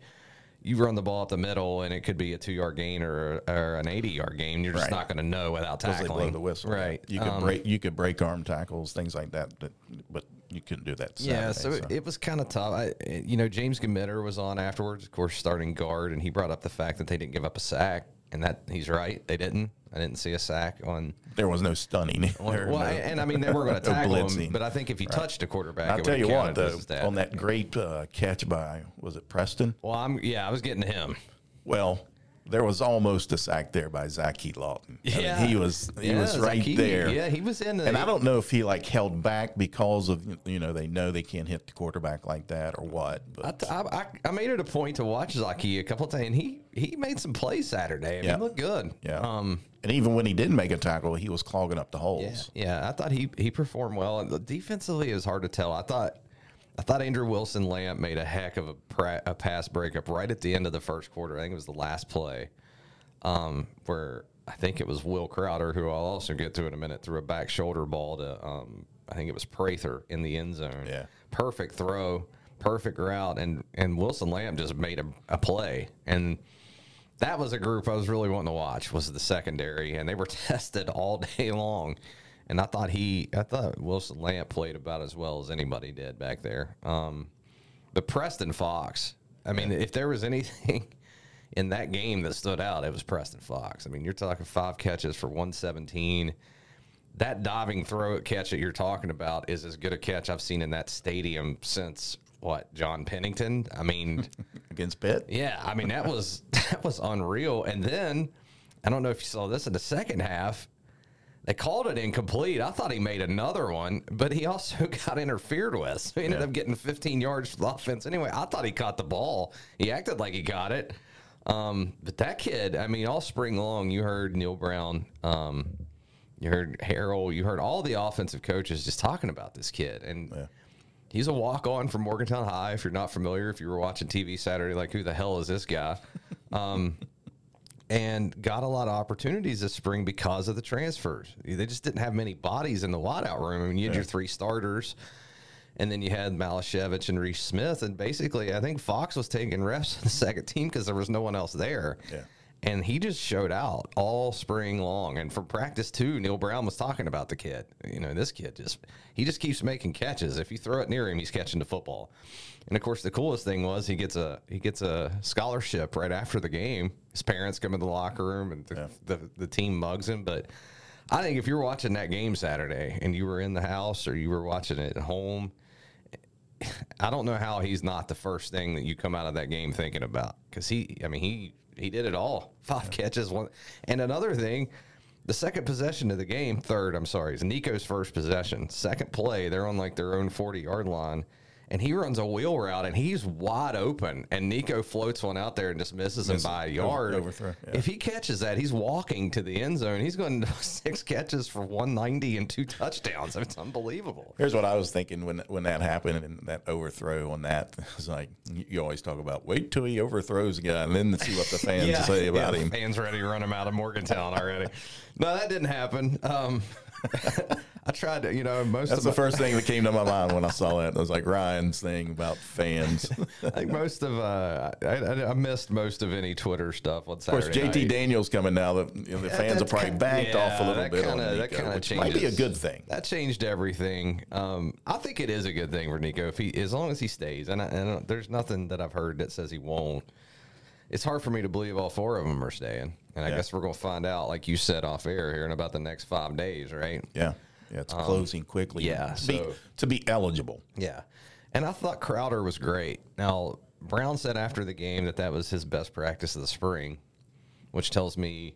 You run the ball up the middle, and it could be a two-yard gain or, or an eighty-yard gain. You're just Right. not going to know without tackling. they blow the whistle. right? You could Um, break you could break arm tackles, things like that. But, but you couldn't do that. Yeah, Saturday, so, it was kind of tough. I, you know, James Gmiter was on afterwards, of course, starting guard, and he brought up the fact that they didn't give up a sack, and that he's right, they didn't. I didn't see a sack on. there was no stunning. on well, no- and I mean, they were going to no tackle him, blitzing. but I think if he touched a quarterback, I'll it tell you what, though, on that great uh, catch by was it Preston? Well, I'm yeah, I was getting to him. Well, there was almost a sack there by Zaki Lawton. I mean, Yeah. he was he Yeah, was right there. Yeah, he was in. And I don't know if he like held back because of you know they know they can't hit the quarterback like that or what. I, But I, I, I made it a point to watch Zaki a couple of times, and he he made some plays Saturday. I mean, Yeah. he looked good. yeah, Um, and even when he didn't make a tackle, he was clogging up the holes. Yeah, I thought he he performed well. And defensively, it was hard to tell. I thought I thought Andrew Wilson Lamp made a heck of a, pra- a pass breakup right at the end of the first quarter. I think it was the last play, um, where I think it was Will Crowder, who I'll also get to in a minute, threw a back shoulder ball to um, I think it was Prather in the end zone. Yeah. perfect throw, perfect route, and and Wilson Lamp just made a, a play and that was a group I was really wanting to watch was the secondary, and they were tested all day long. And I thought he, I thought Wilson Lamp played about as well as anybody did back there. Um, but Preston Fox, I mean, if there was anything in that game that stood out, it was Preston Fox. I mean, you're talking five catches for 117. That diving throw catch that you're talking about is as good a catch I've seen in that stadium since what John Pennington. I mean. Against Pitt, Yeah, I mean that was that was unreal. And then I don't know if you saw this in the second half. They called it incomplete. I thought he made another one, but he also got interfered with. So he ended Yeah. up getting 15 yards for the offense. Anyway, I thought he caught the ball. He acted like he got it. Um, but that kid, I mean, all spring long, you heard Neil Brown, um, you heard Harrell, you heard all the offensive coaches just talking about this kid. And He's a walk on from Morgantown High. If you're not familiar, if you were watching TV Saturday, like who the hell is this guy? Um, and got a lot of opportunities this spring because of the transfers. They just didn't have many bodies in the wideout room. I mean, you had your three starters, and then you had Malashevich and Reese Smith. And basically, I think Fox was taking reps in the second team because there was no one else there. Yeah. And he just showed out all spring long. And from practice too, Neil Brown was talking about the kid. You know, this kid just he just keeps making catches. If you throw it near him, he's catching the football. And of course, the coolest thing was he gets a he gets a scholarship right after the game. His parents come in the locker room and the, the, the team mugs him. But I think if you're watching that game Saturday and you were in the house or you were watching it at home, I don't know how he's not the first thing that you come out of that game thinking about because he, I mean, he he did it all. Five catches, one, and another thing, The second possession of the game, third, I'm sorry, is Nico's first possession. Second play, they're on like their own 40 yard line. And he runs a wheel route and he's wide open. And Nico floats one out there and just misses him by a over- yard. overthrow, yeah. If he catches that, he's walking to the end zone. He's going six catches for 190 and two touchdowns. It's unbelievable. Here's what I was thinking when when that happened and that overthrow on that. It's like you always talk about wait till he overthrows a guy and then see what the fans say about yeah, him. Fans ready to run him out of Morgantown already. no, that didn't happen. Um, I tried to, you know, most That's of the my, first thing that came to my mind when I saw that. It was like Ryan's thing about fans. I think most of uh, I, I, missed most of any Twitter stuff on Of course, JT night. Daniels coming now. The, you know, the fans have that's probably kind- backed off a little that bit kinda- on that Nico, kinda which might be a good thing. That changed everything. Um, I think it is a good thing for Nico if he, as long as he stays. And, I, and there's nothing that I've heard that says he won't. It's hard for me to believe all four of them are staying, and I Yeah. guess we're going to find out, like you said off air here in about the next five days, right? Yeah, yeah, it's closing quickly. Um, yeah, to be, so- to be eligible. Yeah. And I thought Crowder was great. Now, Brown said after the game that that was his best practice of the spring, which tells me,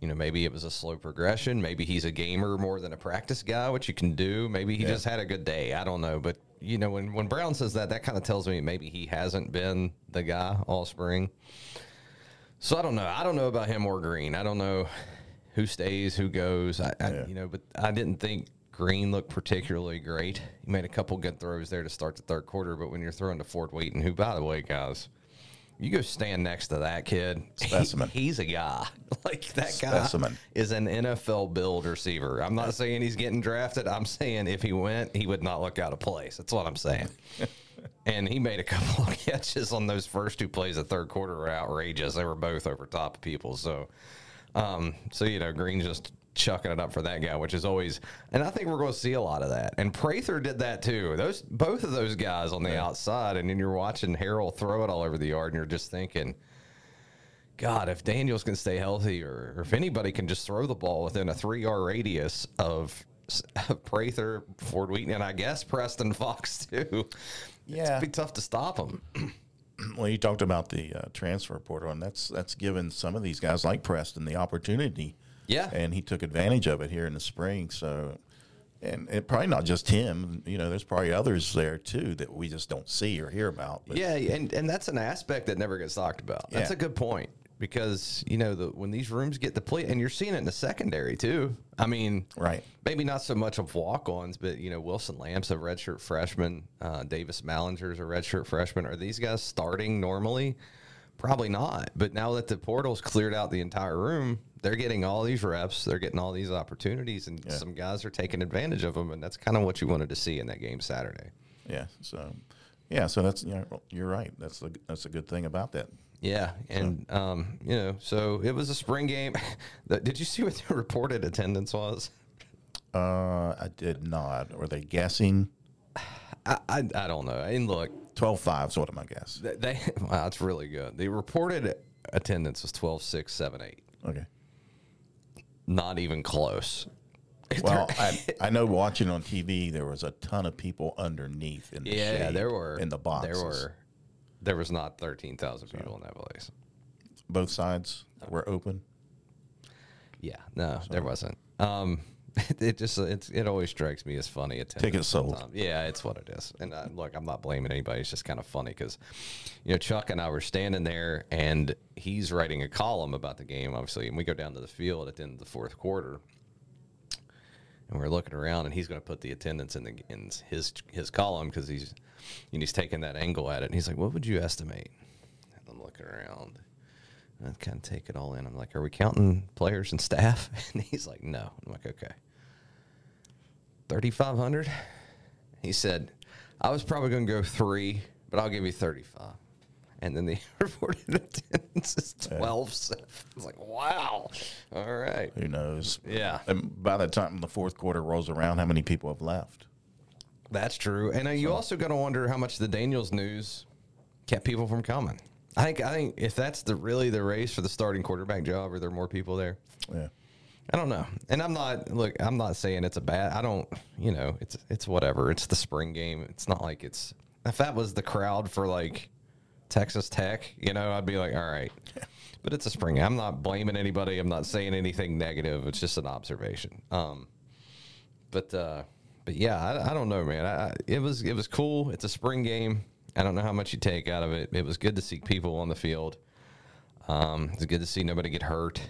you know, maybe it was a slow progression. Maybe he's a gamer more than a practice guy, which you can do. Maybe he Yeah. just had a good day. I don't know. But, you know, when, when Brown says that, that kind of tells me maybe he hasn't been the guy all spring. So I don't know. I don't know about him or Greene. I don't know who stays, who goes. I, I Yeah. you know, but I didn't think Greene looked particularly great. He made a couple good throws there to start the third quarter, but when you're throwing to Ford Wheaton, who, by the way, guys, you go stand next to that kid. he- Specimen. he's a guy. Like that guy Specimen. is an NFL build receiver. I'm not saying he's getting drafted. I'm saying if he went, he would not look out of place. That's what I'm saying. and he made a couple of catches on those first two plays of third quarter were outrageous. They were both over top of people. So, um, so you know, Greene just chucking it up for that guy, which is always, and I think we're going to see a lot of that. And Prather did that too. Those both of those guys on the outside, and then you're watching Harrell throw it all over the yard, and you're just thinking. God, if Daniels can stay healthy, or, or if anybody can just throw the ball within a three yard radius of, of Prather, Ford Wheaton, and I guess Preston Fox too, Yeah. it'd be tough to stop them. Well, you talked about the uh, transfer portal, and that's that's given some of these guys like Preston the opportunity. Yeah. and he took advantage of it here in the spring. So, and it probably not just him. You know, there's probably others there too that we just don't see or hear about. But Yeah, and, and that's an aspect that never gets talked about. That's Yeah. a good point because you know the when these rooms get depleted, and you're seeing it in the secondary too. I mean, Right. Maybe not so much of walk-ons, but you know Wilson Lamps a redshirt freshman, uh, Davis Mallinger's a redshirt freshman. Are these guys starting normally? Probably not. But now that the portal's cleared out the entire room, they're getting all these reps, they're getting all these opportunities, and some guys are taking advantage of them, and that's kind of what you wanted to see in that game Saturday. Yeah. So, yeah. So that's you know, you're right. That's a that's a good thing about that. Yeah, and um, you know, so it was a spring game. Did you see what the reported attendance was? Uh, I did not. Were they guessing? I, I, I don't know. And look, 12-5 is what am I guess? they, they wow, that's really good. The reported attendance was 12, 6, 7, 8. Okay. Not even close. Well, I, I know watching on TV there was a ton of people underneath in the Yeah, shade, there were in the boxes. There were. There was not thirteen thousand people in that place. both sides were open. Yeah, no, there wasn't. Um, it just it's, it always strikes me as funny. Tickets sold. sometimes. Yeah, it's what it is. And uh, look, I'm not blaming anybody. It's just kind of funny because, you know, Chuck and I were standing there, and he's writing a column about the game, obviously, and we go down to the field at the end of the fourth quarter. And we're looking around, and he's going to put the attendance in the in his his column because he's and he's taking that angle at it. And he's like, "What would you estimate?" And I'm looking around. I kind of take it all in. I'm like, "Are we counting players and staff?" And he's like, "No." I'm like, "Okay." 3,500. He said, "I was probably going to go three, but I'll give you 35." And then the reported attendance is 12. I was like, "Wow, all right." Who knows? Yeah. And by the time the fourth quarter rolls around, how many people have left? That's true. And uh, you also got to wonder how much the Daniels news kept people from coming. I think I think if that's the really the race for the starting quarterback job, are there more people there? Yeah. I don't know. And I'm not look, I'm not saying it's a bad I don't you know, it's it's whatever. It's the spring game. It's not like it's if that was the crowd for like Texas Tech, you know, I'd be like, all right. But it's a spring. I'm not blaming anybody. I'm not saying anything negative. It's just an observation. Um, but uh, but yeah, I, I don't know, man. I, I- it was it was cool. It's a spring game. I don't know how much you take out of it. It was good to see people on the field. Um, it's good to see nobody get hurt.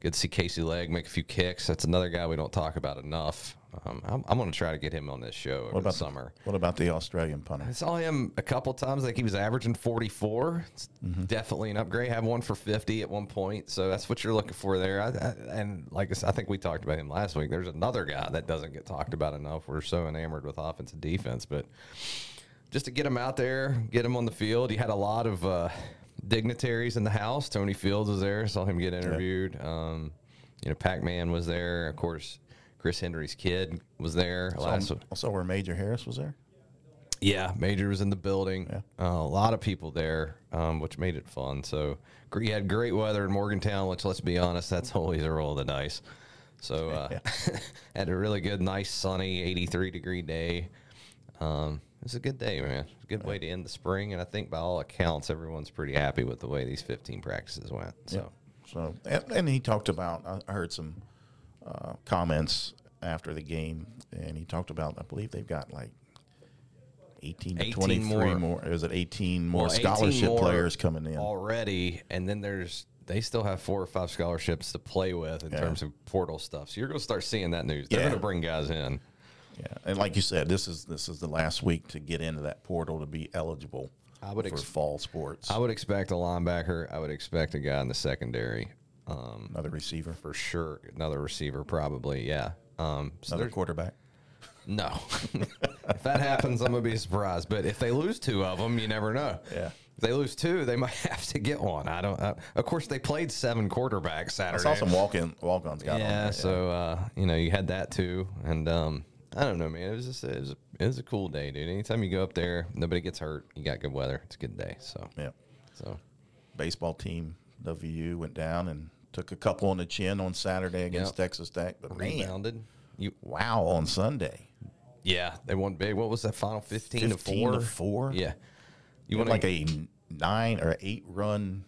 Good to see Casey Legg make a few kicks. That's another guy we don't talk about enough. Um, I'm, I'm going to try to get him on this show over What about the summer. The, what about the Australian punter? I saw him a couple times. Like he was averaging 44. It's Mm-hmm. definitely an upgrade. Have one for 50 at one point. So that's what you're looking for there. I, I, and like I, said, I think we talked about him last week. There's another guy that doesn't get talked about enough. We're so enamored with offensive defense, but just to get him out there, get him on the field. He had a lot of uh, dignitaries in the house. Tony Fields was there. Saw him get interviewed. Um, you know, Pac Man was there. Of course, Chris Henry's kid was there. Also, also where Major Harris was there. yeah, Major was in the building. Yeah. Uh, a lot of people there, um, which made it fun. So you had great weather in Morgantown, which let's be honest, that's always a roll of the dice. So uh, had a really good, nice, sunny, 83 degree day. Um, it was a good day, man. It was a good way to end the spring, and I think by all accounts, everyone's pretty happy with the way these 15 practices went. So So, and, and he talked about. I- heard some uh, comments after the game, and he talked about. I believe they've got like eighteen to 18 twenty-three more. more. Is it eighteen more Well, 18 scholarship more players coming in? already, and then there's they still have four or five scholarships to play with in Yeah. terms of portal stuff. So you're going to start seeing that news. They're Yeah. going to bring guys in. Yeah, and like you said, this is this is the last week to get into that portal to be eligible. I would for ex- fall sports. I would expect a linebacker. I would expect a guy in the secondary. Um, Another receiver, for sure. Another receiver, probably. Yeah. Um, so another quarterback. no. if that happens, I'm gonna be surprised. But if they lose two of them, you never know. Yeah. If they lose two, they might have to get one. I don't. I, of course, they played seven quarterbacks Saturday. I saw some walk-in walk-ons. Got on yeah, so uh, you know you had that too, and um, I don't know, man. It was just it was, a, it was a cool day, dude. Anytime you go up there, nobody gets hurt. You got good weather. It's a good day. So yeah. so baseball team WVU went down and took a couple on the chin on Saturday against Yep. Texas Tech. But man, rebounded. You wow, on Sunday, yeah, they won big. What was that final? Fifteen, to four. to four? Yeah. you went want like a nine or eight run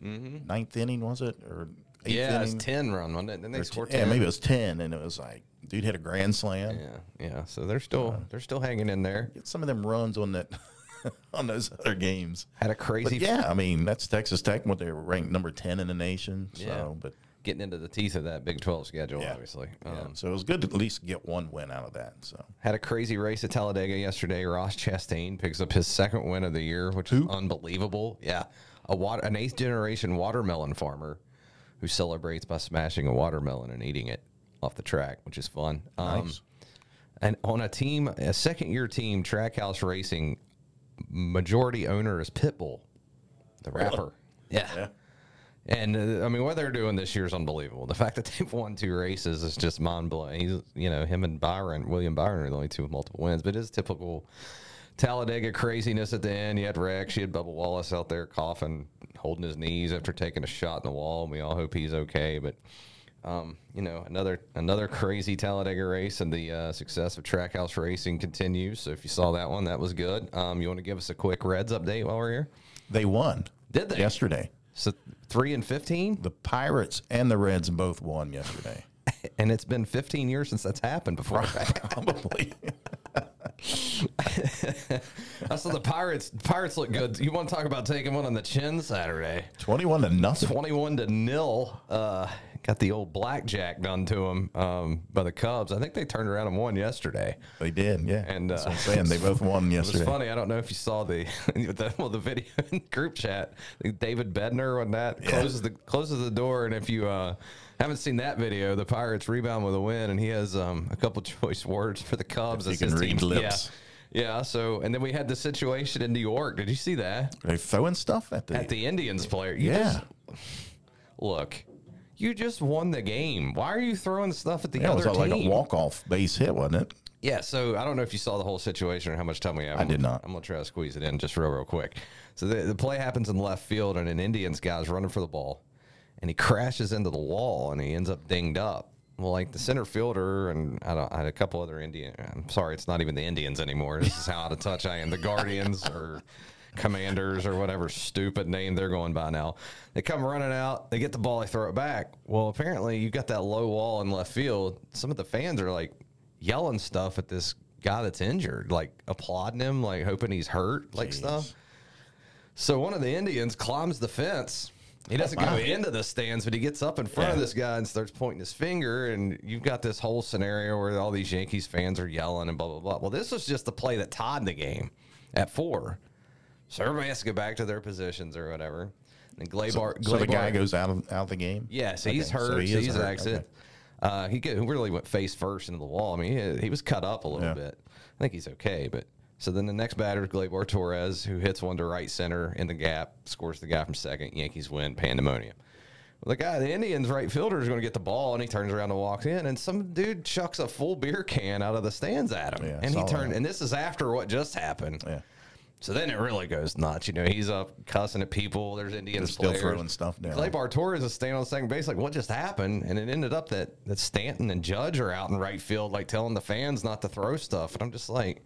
ninth inning, was it or eighth Mm-hmm. yeah, it was ten run, wasn't it? Then they Or scored yeah, maybe it was ten, and it was like dude hit a grand slam. Yeah, yeah. So they're still they're still hanging in there. Get some of them runs on that on those other games. Had a But crazy yeah, I mean that's Texas Tech. What they were ranked number ten in the nation. So, Yeah. but getting into the teeth of that Big Twelve schedule, yeah, obviously. Yeah. Um, so it was good to at least get one win out of that. So Had a crazy race at Talladega yesterday. Ross Chastain picks up his second win of the year, which is unbelievable. Yeah, a water, an eighth generation watermelon farmer who celebrates by smashing a watermelon and eating it off the track, which is fun. Um, Nice. and on a team, a second year team, Trackhouse Racing, majority owner is Pitbull, the rapper. Yeah. yeah. And uh, I mean, what they're doing this year is unbelievable. The fact that they've won two races is just mind blowing. He's, you know, him and Byron, William Byron, are the only two with multiple wins. But it is typical Talladega craziness at the end. You had Rex, you had Bubba Wallace out there coughing, holding his knees after taking a shot in the wall. And we all hope he's okay. But um, you know, another another crazy Talladega race, and the uh, success of Trackhouse Racing continues. So if you saw that one, that was good. Um, you want to give us a quick Reds update while we're here? They won. Did they? yesterday? So three and fifteen. The Pirates and the Reds both won yesterday. and it's been 15 years since that's happened before. Probably. I saw the Pirates. Pirates look good. You want to talk about taking one on the chin Saturday? Twenty-one to nothing. 21 to nil. Uh, got the old blackjack done to them um, by the Cubs. I think they turned around and won yesterday. They did, yeah. And, That's uh, what I'm saying. They both won yesterday. funny. I don't know if you saw the the, well, the video in the group chat. David Bednar on that Yeah. closes the closes the door, and if you uh, haven't seen that video, the Pirates rebound with a win, and he has um, a couple choice words for the Cubs. If you as his can read team- lips. Yeah. Yeah, so and then we had the situation in New York. Did you see that? They throwing stuff at the, At the Indians player. You yeah. just- look, you just won the game. Why are you throwing stuff at the Yeah, it was like team? a walk-off base hit, wasn't it? Yeah, so I don't know if you saw the whole situation or how much time we have. I did not. I'm gonna try to squeeze it in just real, real quick. So the, the play happens in left field, and an Indians guy's running for the ball, and he crashes into the wall, and he ends up dinged up. Well, like the center fielder, and I, don't, I had a couple other Indian. I'm sorry, it's not even the Indians anymore. This is how out of touch I am. The Guardians or Commanders or whatever stupid name they're going by now. They come running out, they get the ball, they throw it back. Well, apparently you got that low wall in left field. Some of the fans are like yelling stuff at this guy that's injured, like applauding him, like hoping he's hurt, like Jeez. stuff. So one of the Indians climbs the fence. He doesn't go into the stands, but he gets up in front of this guy and starts pointing his finger. And you've got this whole scenario where all these Yankees fans are yelling and blah blah blah. Well, this was just the play that tied the game at four. So everybody has to go back to their positions or whatever. And Gleyber, So the guy goes out of out of the game. yeah, so he's hurt. So, he is he's hurt, exit. okay. Uh, he really went face first into the wall. I mean, he, he was cut up a little Yeah. bit. I think he's okay, but so then the next batter is Gleyber Torres, who hits one to right center in the gap, scores the guy from second. Yankees win. Pandemonium. Well, the guy, the Indians right fielder, is going to get the ball, and he turns around and walks in, and some dude chucks a full beer can out of the stands at him, Yeah, and he turned. that. And this is after what just happened. Yeah. So then it really goes nuts. You know, he's up cussing at people. There's Indians still players. throwing stuff down. Clay Torres is standing on second base, like, what just happened? And it ended up that that Stanton and Judge are out in right field, like telling the fans not to throw stuff. And I'm just like,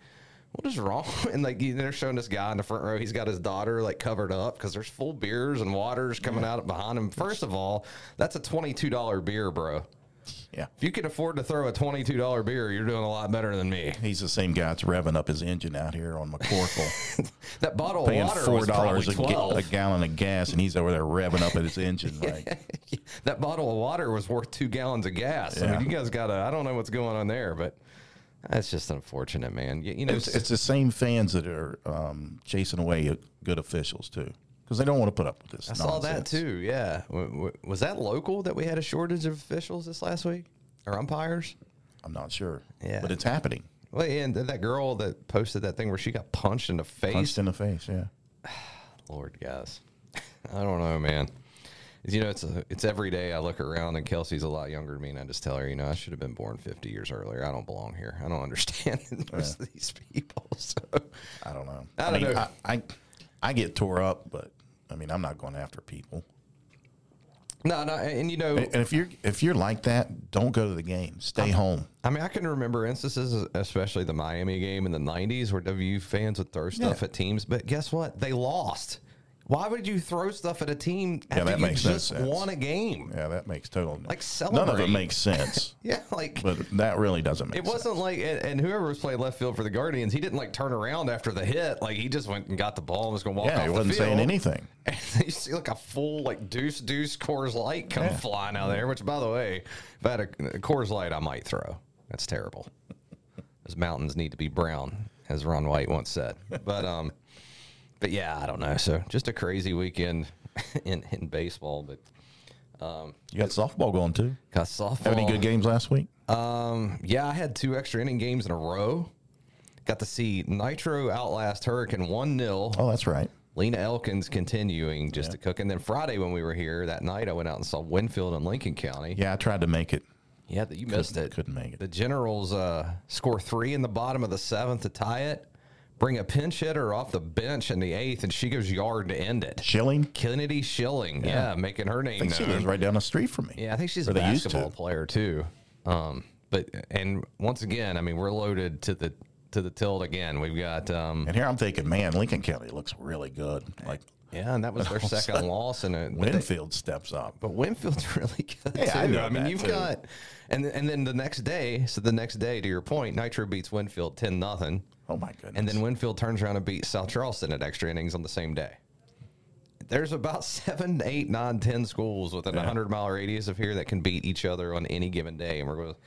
what is wrong? And like you- they're showing this guy in the front row. He's got his daughter like covered up because there's full beers and waters coming out behind him. First of all, that's a twenty two dollar beer, bro. Yeah. If you can afford to throw a twenty two dollar beer, you're doing a lot better than me. He's the same guy that's revving up his engine out here on McCorkle, That bottle paying of water four was dollars probably a, ga- twelve. a gallon of gas, and he's over there revving up at his engine. Right? that bottle of water was worth two gallons of gas. I mean, you guys got to, I don't know what's going on there, but that's just unfortunate, man. You, you know, It's, it's the same fans that are um, chasing away good officials too, because they don't want to put up with this. I saw that too. Yeah. W- w- Was that local that we had a shortage of officials this last week or umpires? I'm not sure. Yeah. but it's happening. Well, and that girl that posted that thing where she got punched in the face. Punched in the face. Yeah. Lord, guys, I don't know, man. You know, it's a, it's every day I look around and Kelsey's a lot younger than me, and I just tell her, you know, I should have been born 50 years earlier. I don't belong here. I don't understand most of these people. So, I don't know. I don't mean, know. I, I I get tore up, but I mean, I'm not going after people. no, no, and you know, And if you're if you're like that, don't go to the game. Stay home. I mean, I can remember instances, especially the Miami game in the '90s, where WVU fans would throw stuff Yeah. at teams. But guess what? They lost. Why would you throw stuff at a team after that you makes no just sense. won a game? Yeah, that makes total Like, celebrate. none of it makes sense. Yeah, like but that really doesn't make it wasn't like, and, and whoever was playing left field for the Guardians, he didn't like turn around after the hit. Like he just went and got the ball and was going to walk Yeah, he wasn't saying anything. And you see like a full like deuce deuce Coors Light come Yeah. flying out there. Which, by the way, if I had a, a Coors Light, I might throw. That's terrible. Those mountains need to be brown, as Ron White once said. But um, but yeah, I don't know. So just a crazy weekend in in baseball. But You got softball going too. got softball. Have any good games last week? Um, yeah, I had two extra inning games in a row. Got to see Nitro outlast Hurricane 1 0. Oh, that's right. Lena Elkins continuing just to cook. And then Friday, when we were here that night, I went out and saw Winfield in Lincoln County. Yeah, I tried to make it. Yeah, you missed it. couldn't make it. The Generals uh, score three in the bottom of the seventh to tie it. Bring a pinch hitter off the bench in the eighth, and she goes yard to end it. Schilling. Kennedy Schilling, yeah, making her I name think she lives right down the street from me. Yeah, I think she's Or a used to. basketball player too. Um, but and once again, I mean, we're loaded to the to the tilt again. We've got um, And here I'm thinking, man, Lincoln County looks really good. Like yeah, and that was their second loss in it. But they- Winfield steps up. But Winfield's really good Yeah, too. I know I mean, you've too. got, and and then the next day. So the next day, to your point, Nitro beats Winfield ten nothing, Oh my goodness. and then Winfield turns around and beats South Charleston at extra innings on the same day. There's about seven, eight, nine, ten schools within a hundred mile radius of here that can beat each other on any given day, and we're going. to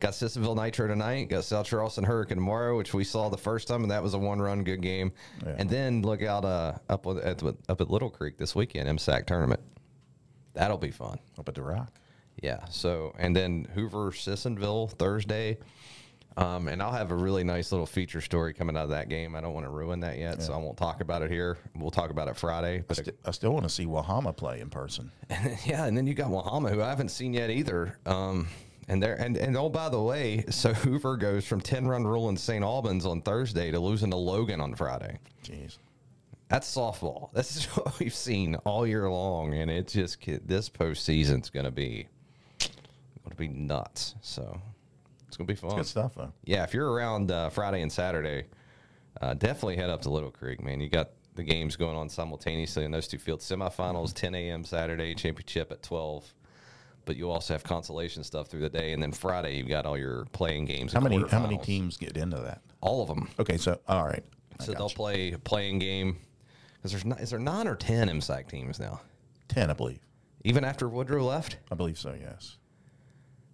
Got Sissonville Nitro tonight. Got South Charleston Hurricane tomorrow, which we saw the first time, and that was a one-run good game. And then look out uh, up with- at up at Little Creek this weekend, MSAC tournament. That'll be fun. up at the Rock. Yeah. So, and then Hoover Sissonville Thursday. Um, and I'll have a really nice little feature story coming out of that game. I don't want to ruin that yet, so I won't talk about it here. We'll talk about it Friday. But St- I still want to see Wahama play in person. yeah, and then you got Wahama, who I haven't seen yet either. Um, and there, and and oh, by the way, so Hoover goes from ten run rule in St. Albans on Thursday to losing to Logan on Friday. Jeez. That's softball. This is what we've seen all year long, and it's just this postseason's going to be going to be nuts. So it's going to be fun. Good stuff though. Yeah, if you're around uh, Friday and Saturday, uh, definitely head up to Little Creek, man. You got the games going on simultaneously in those two fields. Semifinals 10 a.m. Saturday, championship at 12. But you also have consolation stuff through the day, and then Friday you've got all your playing games. How many how many teams get into that? All of them. Okay, so all right. I So they'll you. play a playing game because there's is there nine or ten MSAC teams now? ten, I believe. Even after Woodrow left. I believe so. Yes.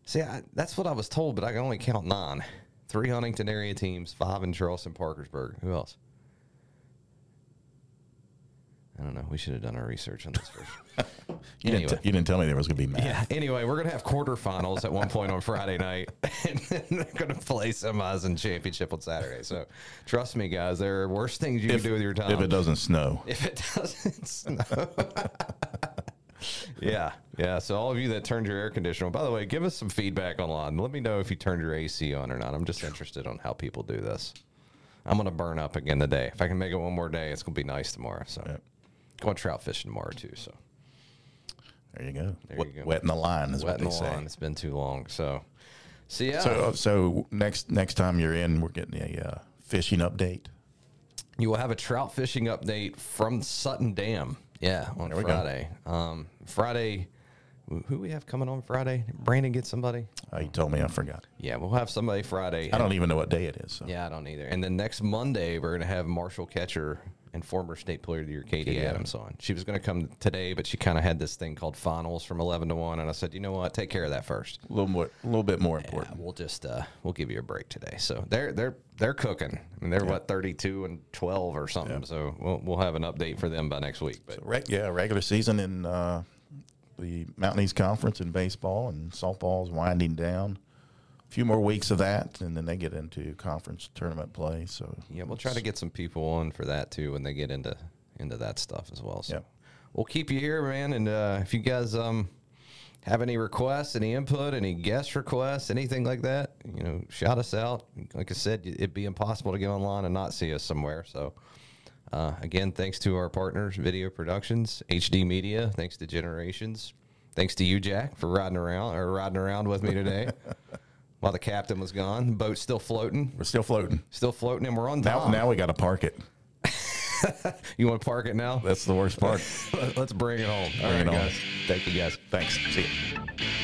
See, I, that's what I was told, but I can only count nine. Three Huntington area teams, five in Charleston, Parkersburg. Who else? I don't know. We should have done our research on this first. You Anyway. didn't. T- you didn't tell me there was going to be math. yeah. Anyway, we're gonna have quarterfinals at one point on Friday night, and then they're gonna play semis and championship on Saturday. So, trust me, guys, there are worse things you If, can do with your time. if it doesn't snow, If it doesn't snow. Yeah, yeah. So all of you that turned your air conditioner on, by the way, give us some feedback online. Let me know if you turned your AC on or not. I'm just interested on how people do this. I'm gonna burn up again today. If I can make it one more day, it's gonna be nice tomorrow. So Yep. going trout fishing tomorrow too. So there you go. There Wet- you go. Wetting the line is wetting what the they say. line. It's been too long. So, so yeah. So, uh, so next next time you're in, we're getting a uh, fishing update. You will have a trout fishing update from Sutton Dam. Yeah, on There. Friday. Um, Friday. who- we have coming on Friday? Brandon get somebody. Uh, you told me, I forgot. Yeah, we'll have somebody Friday. I don't even know what day it is. So. Yeah, I don't either. And then next Monday, we're going to have Marshall Catcher and former state player of the year, Katie, Katie Adams, on. She was going to come today, but she kind of had this thing called finals from 11 to 1. And I said, you know what? Take care of that first. A little more, a little bit more Yeah, important. we'll just uh, we'll give you a break today. So they're they're they're cooking. I mean, they're what 32 and 12 or something. So we'll we'll have an update for them by next week. But Re- yeah, regular season in uh, the Mountain East Conference in baseball and softball is winding down. A few more weeks of that, and then they get into conference tournament play. So yeah, we'll try to get some people on for that too when they get into into that stuff as well. So Yep. we'll keep you here, man. And uh, if you guys um have any requests, any input, any guest requests, anything like that, you know, shout us out. Like I said, it'd be impossible to get online and not see us somewhere. So. Uh, again, thanks to our partners, Video Productions, HD Media. Thanks to Generations. Thanks to you, Jack, for riding around or riding around with me today while the captain was gone. The boat's still floating, we're still floating. still floating, and we're on Now, time. now we got to park it. you want to park it now? That's the worst part. Let's bring it home. All Bring right, it home. guys. Thank you, guys. Thanks. See you.